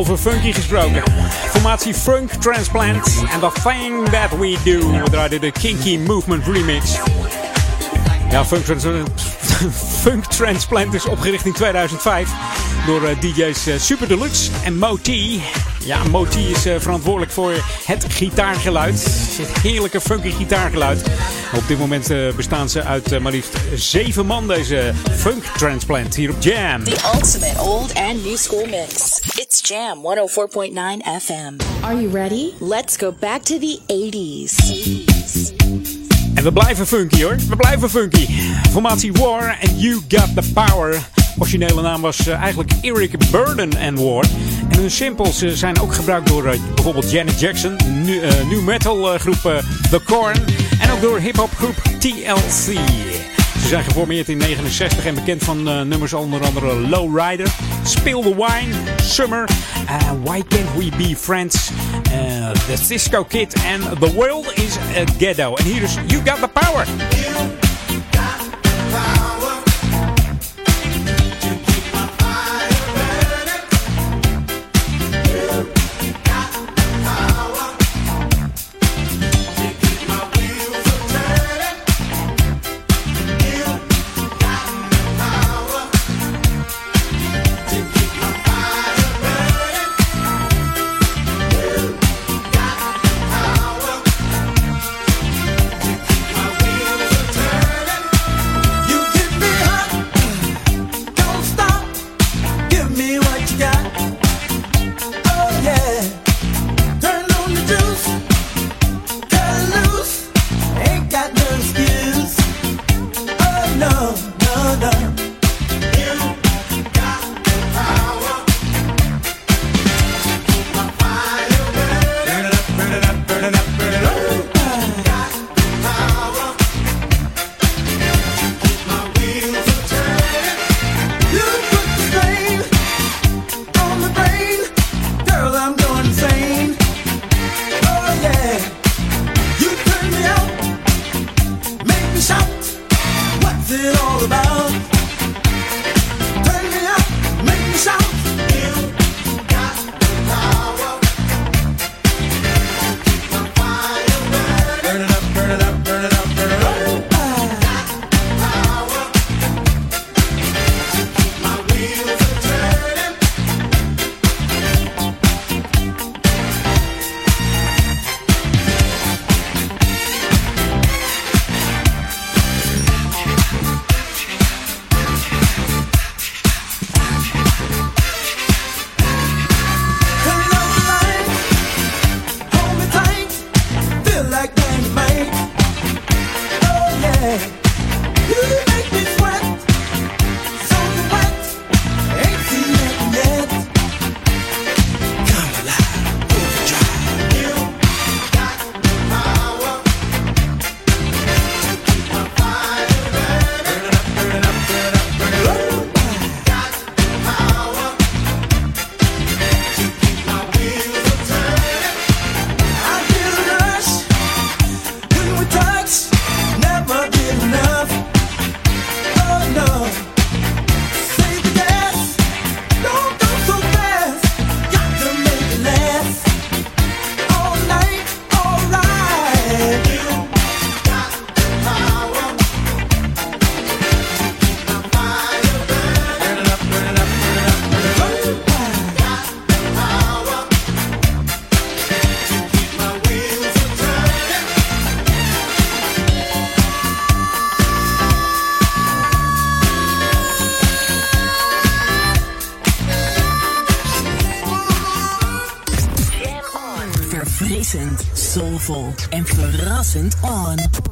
Over funky gesproken. Formatie Funk Transplant en The Thing That We Do. We draaiden de Kinky Movement remix. Ja, Funk, Trans [laughs] Funk Transplant is opgericht in 2005 door eh, DJ's eh, Super Deluxe en Moti. Ja, Moti is eh, verantwoordelijk voor het gitaargeluid. Het heerlijke funky gitaargeluid. Op dit moment bestaan ze uit maar liefst zeven man, deze Funk Transplant hier op Jam. The ultimate old and new school mix. It's Jam 104.9 FM. Are you ready? Let's go back to the 80s. En we blijven funky hoor. We blijven funky. Formatie War and You Got the Power. Originele naam was eh, eigenlijk Eric Burden and War. En hun samples eh, zijn ook gebruikt door eh, bijvoorbeeld Janet Jackson, nu, eh, new metal eh, groep eh, The Korn en ook door hip-hop groep TLC. Ze zijn geformeerd in 69 en bekend van eh, nummers onder andere Lowrider, Spill the Wine, Summer, eh, Why Can't We Be Friends, eh, The Cisco Kid en The World is a Ghetto. En hier is You Got the Power. Soulvol en verrassend on.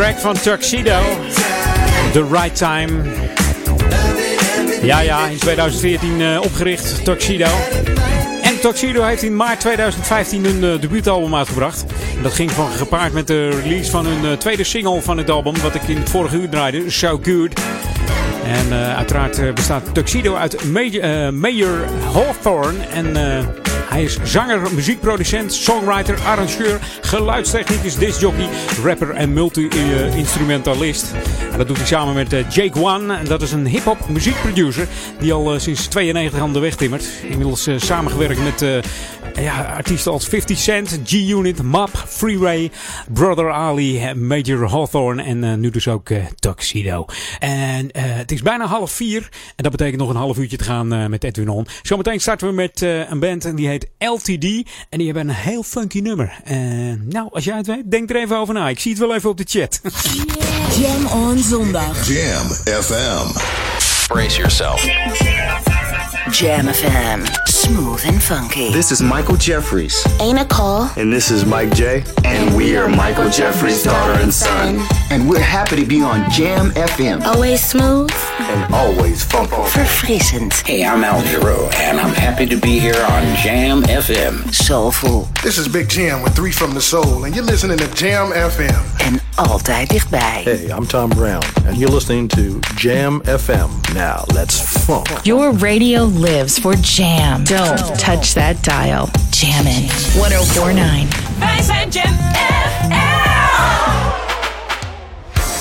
Track van Tuxedo. The Right Time. Ja, ja, in 2014 eh, opgericht, Tuxedo. En Tuxedo heeft in maart 2015 een eh, debuutalbum uitgebracht. En dat ging van gepaard met de release van hun eh, tweede single van het album, wat ik in het vorige uur draaide, So Good. En eh, uiteraard bestaat Tuxedo uit Major, Hawthorne. En hij is zanger, muziekproducent, songwriter, arrangeur, geluidstechnicus, discjockey, rapper en multi-instrumentalist. En dat doet hij samen met eh, Jake One. Dat is een hip-hop muziekproducer die al eh, sinds 92 aan de weg timmert. Inmiddels eh, samengewerkt met ja, artiesten als 50 Cent, G-Unit, Map, Freeway, Brother Ali, Major Hawthorne en nu dus ook Tuxedo. En het is bijna half vier en dat betekent nog een half uurtje te gaan met Edwin On. Zometeen starten we met een band en die heet LTD en die hebben een heel funky nummer. Eh, nou, als jij het weet, denk er even over na. Ik zie het wel even op de chat. [laughs] Jam on zondag. Jam FM. Brace yourself. Jam FM. Smooth and funky. This is Michael Jeffries. Ain't a call. And this is Mike J. And we are Michael Jeffries' daughter and son. And we're happy to be on Jam FM. Always smooth. And always funky. For Verfrissend. Hey, I'm Al Giro, and I'm happy to be here on Jam FM. Soulful. This is Big Jam with Three from the Soul, and you're listening to Jam FM. En altijd dichtbij. Hey, I'm Tom Brown, and you're listening to Jam FM. Now, let's funk. Your radio lives for jam. Don't touch that dial. Jammin' 1049. Wij zijn Jam oh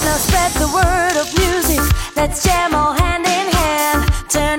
Now spread the word of music. Let's jam all hand in hand. Turn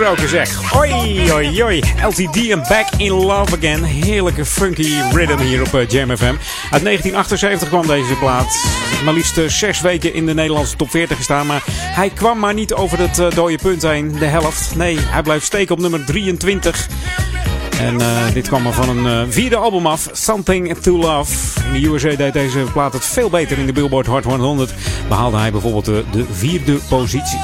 funky gesproken zeg. Oi, oi, en Back in Love Again. Heerlijke funky rhythm hier op eh, Jam FM. Uit 1978 kwam deze plaat. Maar liefst eh, zes weken in de Nederlandse top 40 gestaan. Maar hij kwam maar niet over het eh, dode punt heen. De helft. Nee, hij blijft steken op nummer 23. En dit kwam er van een vierde album af, Something to Love. In de USA deed deze plaat het veel beter in de Billboard Hot 100. Behaalde hij bijvoorbeeld de vierde positie.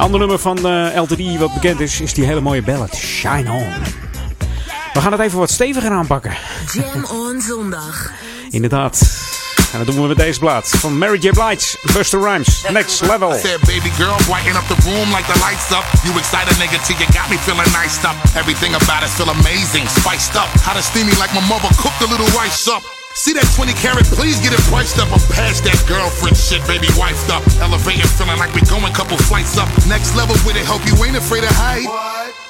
Ander nummer van eh LTD wat bekend is, is die hele mooie ballad, Shine On. We gaan het even wat steviger aanpakken. Jam on zondag. Inderdaad. En dat doen we met deze plaat van Mary J. Blige, Buster Rhymes, Next Level. I said, baby girl, brighten up the room like the lights up. You excited nigga till you got me feeling nice up. Everything about it feel amazing, spiced up. How to steamy like my mother cooked a little rice up. See that 20 carat, please get it priced up. I'm past that girlfriend shit, baby, wifed up. Elevating, feeling like we going couple flights up. Next level with it, hope you ain't afraid of height.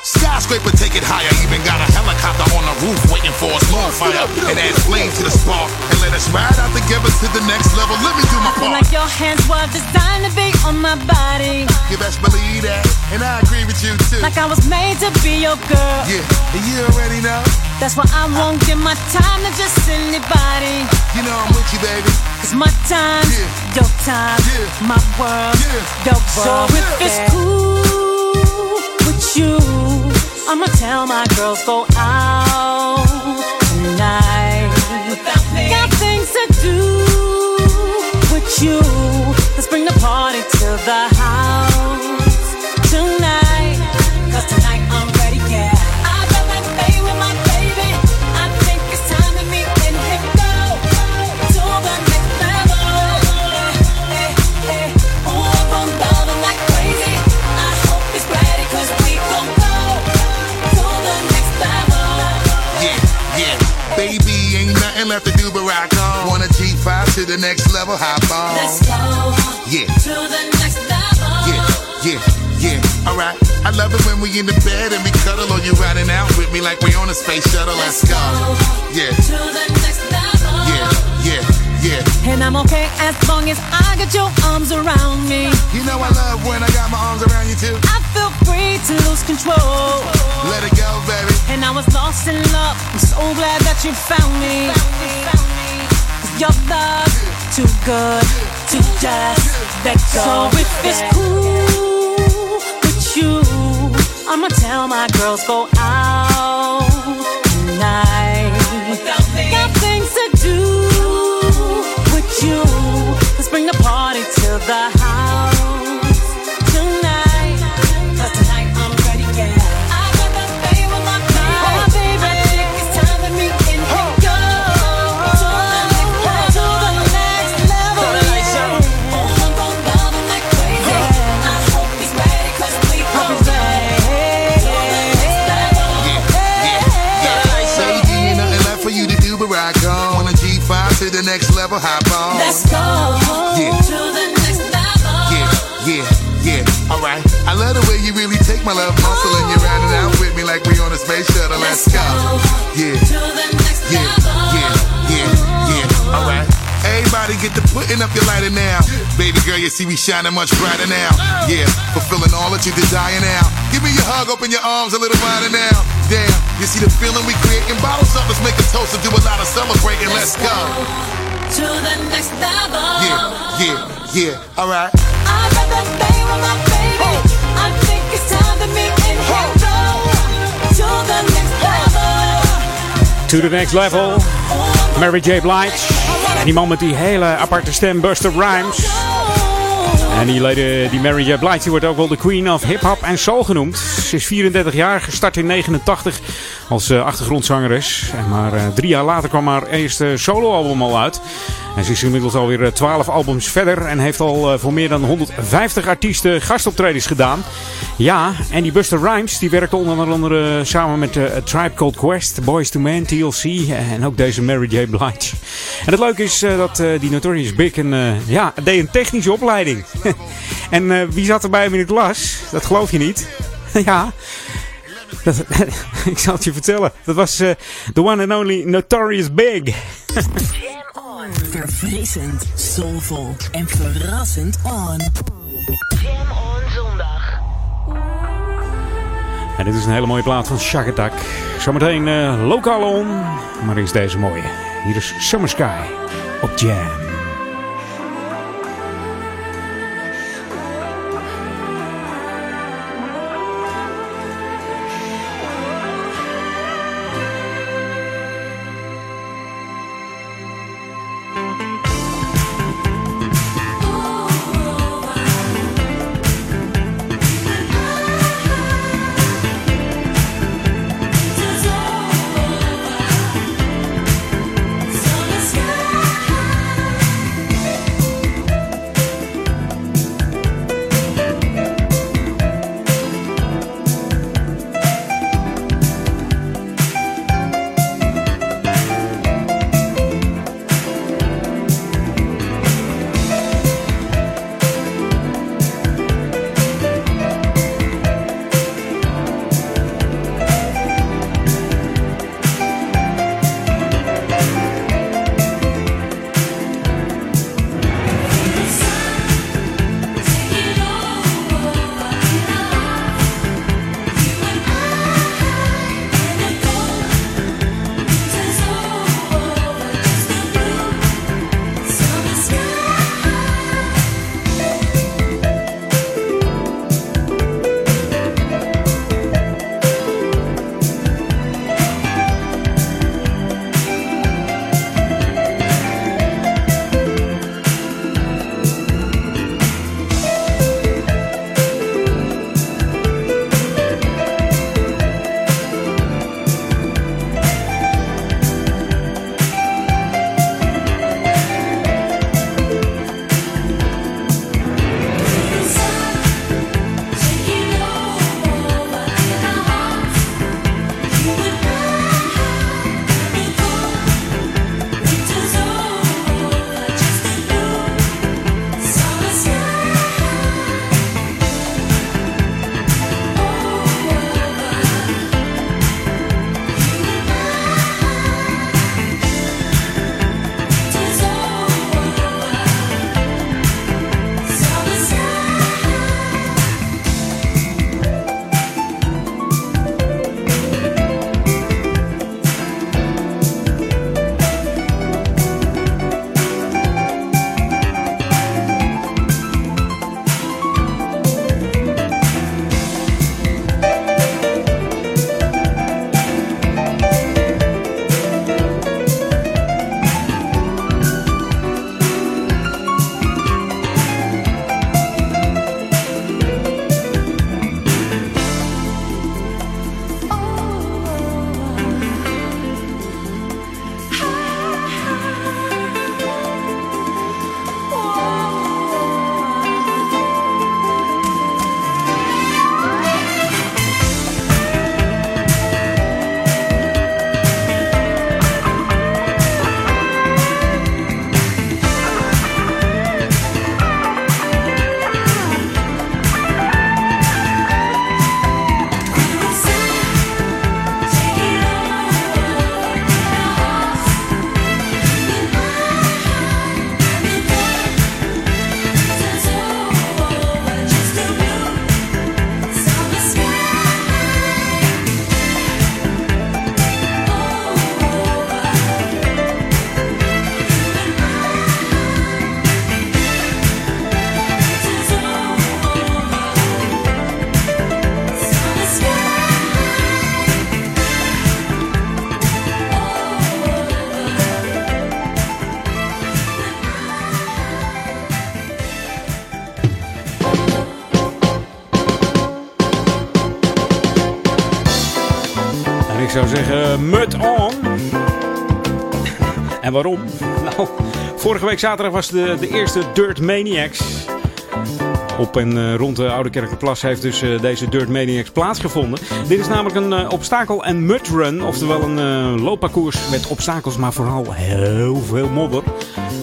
Skyscraper, take it higher. Even got a helicopter on the roof waiting for a small fire. And add flame to the spark. And let us ride out together to the next level. Let me do my part. like your hands were designed to be on my body. You best believe that. And I agree with you too. Like I was made to be your girl. Yeah, and you already know. That's why I won't give my time to just anybody. You know I'm with you, baby. It's my time, your time, my world, your world. So if it's cool you, I'ma tell my girls go out tonight. Got things to do with you. Let's bring the party to the to the next level, hop on. Let's go Yeah, to the next level. yeah, yeah, yeah. Alright, I love it when we in the bed and we cuddle or you riding out with me like we on a space shuttle. Let's go. Yeah, To the next level. yeah, yeah, yeah. And I'm okay as long as I got your arms around me. You know I love when I got my arms around you too. I feel free to lose control. Let it go, baby. And I was lost in love. I'm so glad that you found me. 'Cause your love too good to just let go. So if it's cool with you, I'ma tell my girls go out tonight. You really take my love muscle and you're riding out with me like we on a space shuttle. Let's go. Yeah. Yeah, yeah, yeah, yeah. Alright. Everybody get to putting up your lighter now. Baby girl, you see me shining much brighter now. Yeah, fulfilling all that you desire now. Give me your hug, open your arms a little wider now. Damn, you see the feeling we creating? Bottles up, let's make a toast and do a lot of celebrating. Let's go. To the next level. Yeah, yeah, yeah. Alright. I got that To the next level. Mary J. Blige. En die man met die hele aparte stem, Buster Rhymes. En die, die Mary J. Blige die wordt ook wel de queen of hip-hop en soul genoemd. Ze is 34 jaar, gestart in 89 als eh, achtergrondzangeres. En maar eh, drie jaar later kwam haar eerste soloalbum al uit. En ze is inmiddels alweer eh, 12 albums verder en heeft al eh, voor meer dan 150 artiesten gastoptredens gedaan. Ja, en die Buster Rhymes die werkte onder andere samen met eh, Tribe Called Quest, Boys to Men, TLC en ook deze Mary J. Blige. En het leuke is eh, dat eh, die Notorious Big een, eh, ja, deed een technische opleiding. [laughs] en eh, wie zat er bij hem in het klas? Dat geloof je niet. [laughs] ja, dat, [laughs] ik zal het je vertellen. Dat was eh, the one and only Notorious Big. Verfrissend, soulvol en verrassend on. Jam on zondag. En dit is een hele mooie plaat van Shagatak. Zometeen uh, lokaal on, maar is deze mooie. Hier is Summer Sky op Jam. Nou, vorige week zaterdag was de, de eerste Dirt Maniacs. Op en uh, rond de Oude Kerkenplas heeft dus uh, deze Dirt Maniacs plaatsgevonden. Dit is namelijk een uh, obstakel- en mudrun. Oftewel een loopparcours met obstakels, maar vooral heel veel modder.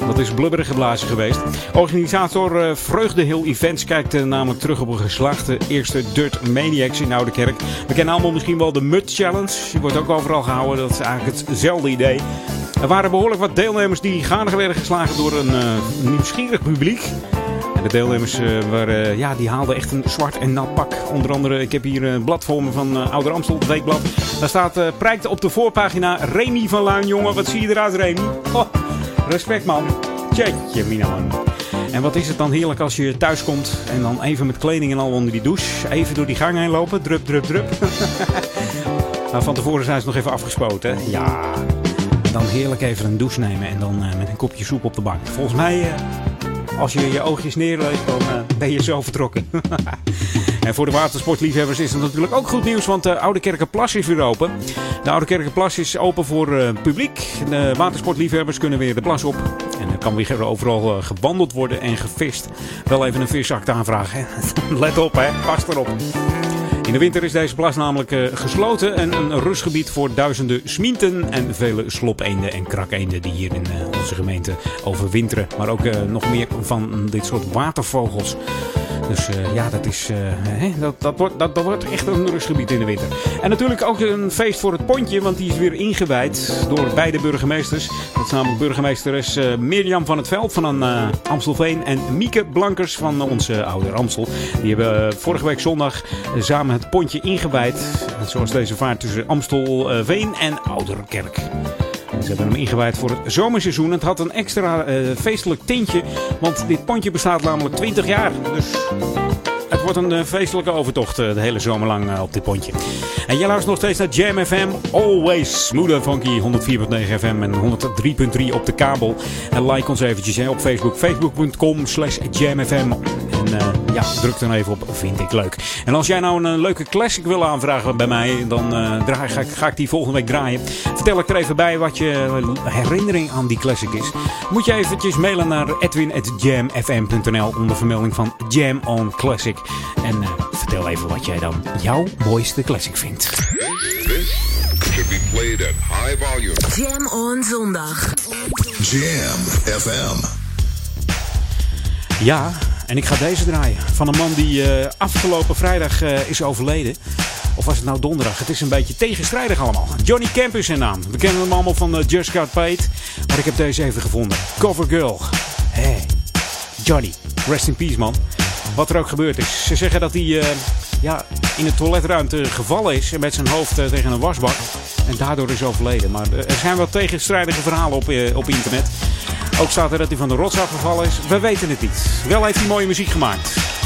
Dat is blubberig geblazen geweest. Organisator uh, Vreugdehill Events kijkt namelijk terug op een geslaagde eerste Dirt Maniacs in Oude Kerk. We kennen allemaal misschien wel de Mud Challenge. Die wordt ook overal gehouden. Dat is eigenlijk hetzelfde idee. Er waren behoorlijk wat deelnemers die gaande werden geslagen door een nieuwsgierig publiek. En De deelnemers eh, waren, ja, die haalden echt een zwart en nat pak. Onder andere, ik heb hier een blad voor me van uh, Ouder Amstel, het weekblad. Daar staat, uh, prijkt op de voorpagina Remy van Luin. Jongen, wat zie je eruit, Remy? Respect, man. Tjetje, mina, man. En wat is het dan heerlijk als je thuis komt en dan even met kleding en al onder die douche. Even door die gang heen lopen. Drup, drup, drup. [laughs] nou, van tevoren zijn ze nog even afgespoten. Ja. Dan heerlijk even een douche nemen en dan uh, met een kopje soep op de bank. Volgens mij, uh, als je je oogjes neerlegt, dan uh, ben je zo vertrokken. [laughs] en voor de watersportliefhebbers is het natuurlijk ook goed nieuws, want de Oude Kerkenplas is weer open. De Oude Kerkenplas is open voor publiek. De watersportliefhebbers kunnen weer de plas op. En er kan weer overal gewandeld worden en gevist. Wel even een viszacht aanvragen. [laughs] Let op, hè. Pas erop. In de winter is deze plas namelijk uh, gesloten en een rustgebied voor duizenden smienten en vele slopeenden en krakeenden die hier in uh, onze gemeente overwinteren. Maar ook uh, nog meer van dit soort watervogels. Dus ja, dat, is, hè, dat, dat, wordt, dat, dat wordt echt een rustgebied in de winter. En natuurlijk ook een feest voor het pontje, want die is weer ingewijd door beide burgemeesters. Dat is namelijk burgemeesteres Mirjam van het Veld van Amstelveen en Mieke Blankers van onze oude Amstel. Die hebben vorige week zondag samen het pontje ingewijd. Zoals deze vaart tussen Amstelveen en Ouderkerk. Ze hebben hem ingewijd voor het zomerseizoen. Het had een extra uh, feestelijk tintje, want dit pontje bestaat namelijk 20 jaar. Dus wordt een uh, feestelijke overtocht uh, de hele zomer lang uh, op dit pontje. En jij luistert nog steeds naar Jam FM. Always smooth funky. 104.9 FM en 103.3 op de kabel. En like ons eventjes hè, op Facebook. Facebook.com slash jamfm. En ja, druk dan even op vind ik leuk. En als jij nou een leuke classic wil aanvragen bij mij, dan draai, ga, ga ik die volgende week draaien. Vertel ik er even bij wat je herinnering aan die classic is. Moet je eventjes mailen naar edwin.jamfm.nl onder vermelding van Jam on Classic. En uh, vertel even wat jij dan jouw mooiste classic vindt. This should be played at high volume. Jam on zondag. Jam FM. Ja, en ik ga deze draaien. Van een man die uh, afgelopen vrijdag uh, is overleden. Of was het nou donderdag? Het is een beetje tegenstrijdig allemaal. Johnny Camp is zijn naam. We kennen hem allemaal van uh, Just Got Paid. Maar ik heb deze even gevonden. Cover Girl. Hey, Johnny. Rest in peace, man wat er ook gebeurd is. Ze zeggen dat hij uh, ja, in de toiletruimte gevallen is met zijn hoofd uh, tegen een wasbak. En daardoor is overleden. Maar uh, er zijn wel tegenstrijdige verhalen op, op internet. Ook staat er dat hij van de rots afgevallen is. We weten het niet. Wel heeft hij mooie muziek gemaakt.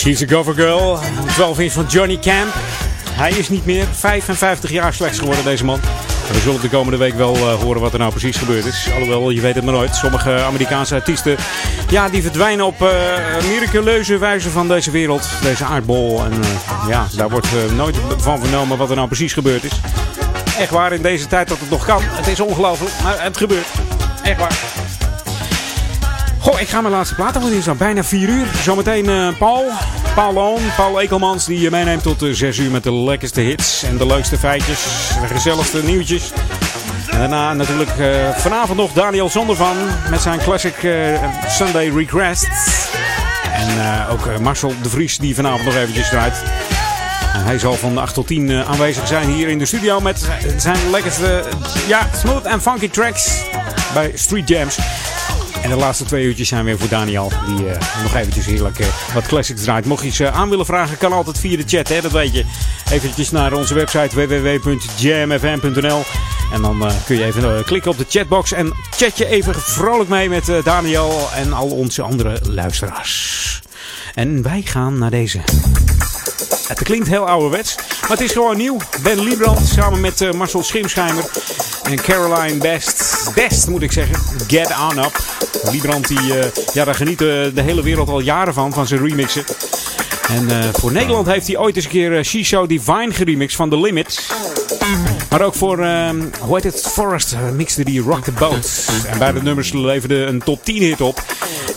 She's a Gover Girl, 12 inch van Johnny Camp. Hij is niet meer 55 jaar slechts geworden, deze man. We zullen de komende week wel eh, horen wat er nou precies gebeurd is. Alhoewel, je weet het maar nooit. Sommige Amerikaanse artiesten ja, die verdwijnen op eh, miraculeuze wijze van deze wereld. Deze aardbol. En eh, ja, daar wordt nooit van vernomen wat er nou precies gebeurd is. Echt waar, in deze tijd dat het nog kan. Het is ongelooflijk, maar het gebeurt. Echt waar. Ik ga mijn laatste plaat want het is bijna 4 uur. Zometeen eh, Paul, Paul Loon, Paul Ekelmans, die je meeneemt tot de 6 uur met de lekkerste hits en de leukste feitjes, de gezelligste nieuwtjes. En daarna natuurlijk eh, vanavond nog Daniel Zondervan met zijn classic eh, Sunday Requests. En eh, ook eh, Marcel de Vries die vanavond nog eventjes draait. Hij zal van 8 tot 10 eh, aanwezig zijn hier in de studio met zijn lekkerste, ja, smooth en funky tracks bij Street Jams. De laatste twee uurtjes zijn weer voor Daniel. Die eh, nog eventjes heerlijk eh, wat classics draait. Mocht je iets eh, aan willen vragen, kan altijd via de chat. Hè, dat weet je. Eventjes naar onze website www.jamfm.nl. En dan kun je even klikken op de chatbox. En chat je even vrolijk mee met Daniel en al onze andere luisteraars. En wij gaan naar deze. Het klinkt heel ouderwets, maar het is gewoon nieuw. Ben Liebrand samen met Marcel Schimschijmer en Caroline Best. Best moet ik zeggen. Get On Up. Liebrand, die, eh, ja, daar geniet de hele wereld al jaren van, van zijn remixen. En eh, voor Nederland heeft hij ooit eens een keer uh, She Show Divine geremixed van The Limit. Maar ook voor, ehm, hoe heet het, Forrest eh, mixte die Rock the Boat. En beide nummers leverden een top 10 hit op.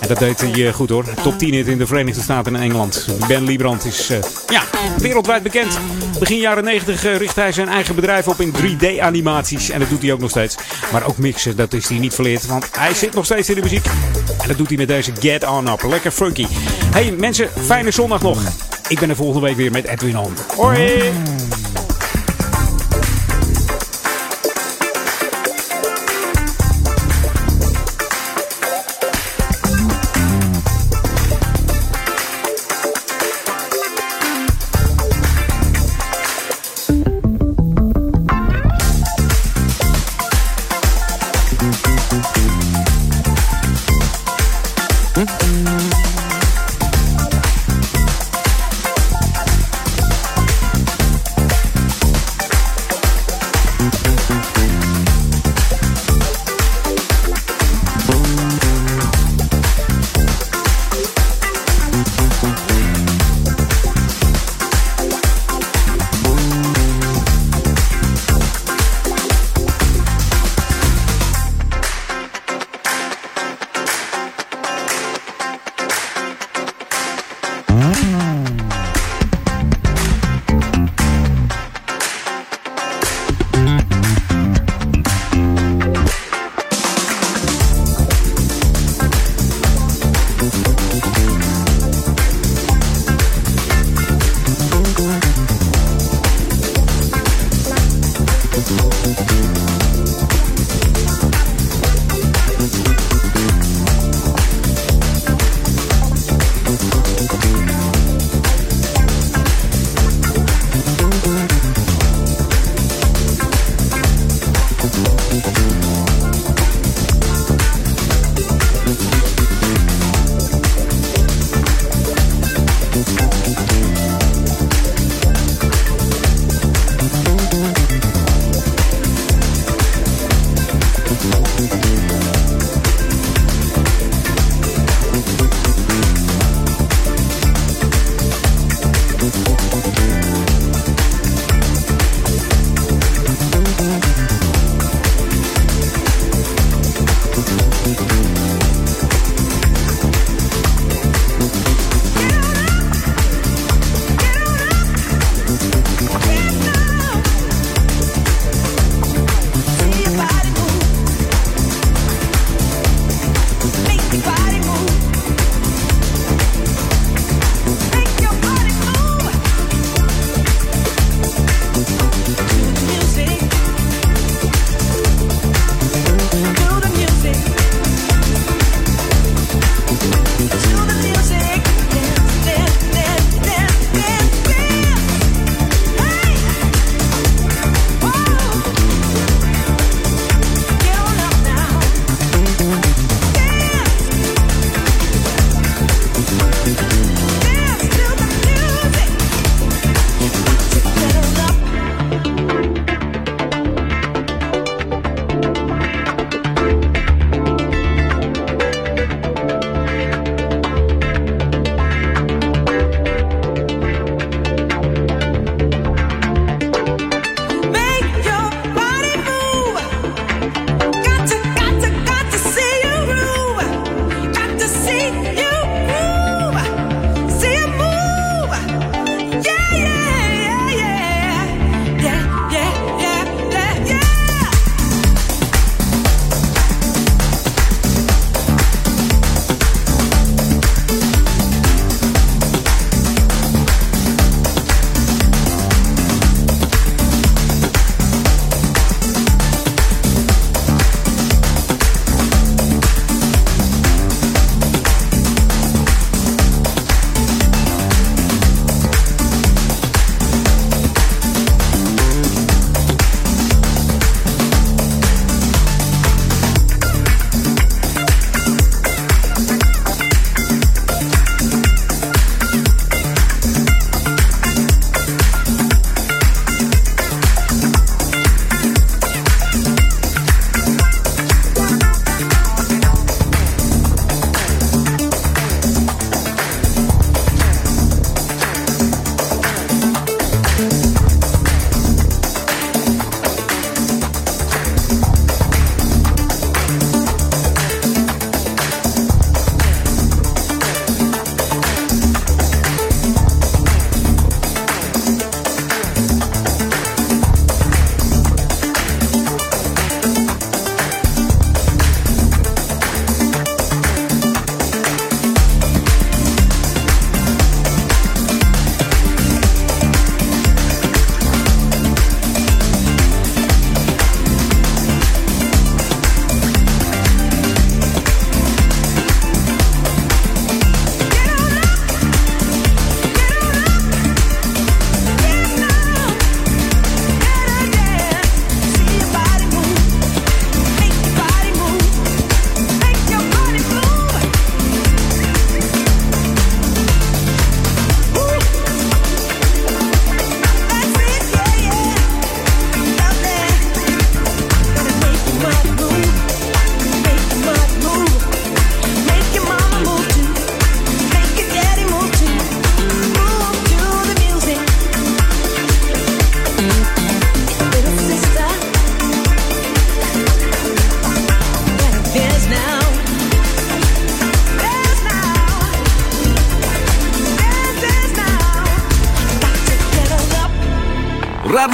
En dat deed hij eh, goed hoor. Top 10 hit in de Verenigde Staten en Engeland. Ben Liebrand is eh, ja, wereldwijd bekend. Begin jaren 90 eh, richt hij zijn eigen bedrijf op in 3D animaties. En dat doet hij ook nog steeds. Maar ook mixen, dat is hij niet verleerd. Want hij zit nog steeds in de muziek. En dat doet hij met deze Get On Up. Lekker funky. Hey mensen, fijne zondag nog. Ik ben er volgende week weer met Edwin On. Hoi!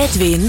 Edwin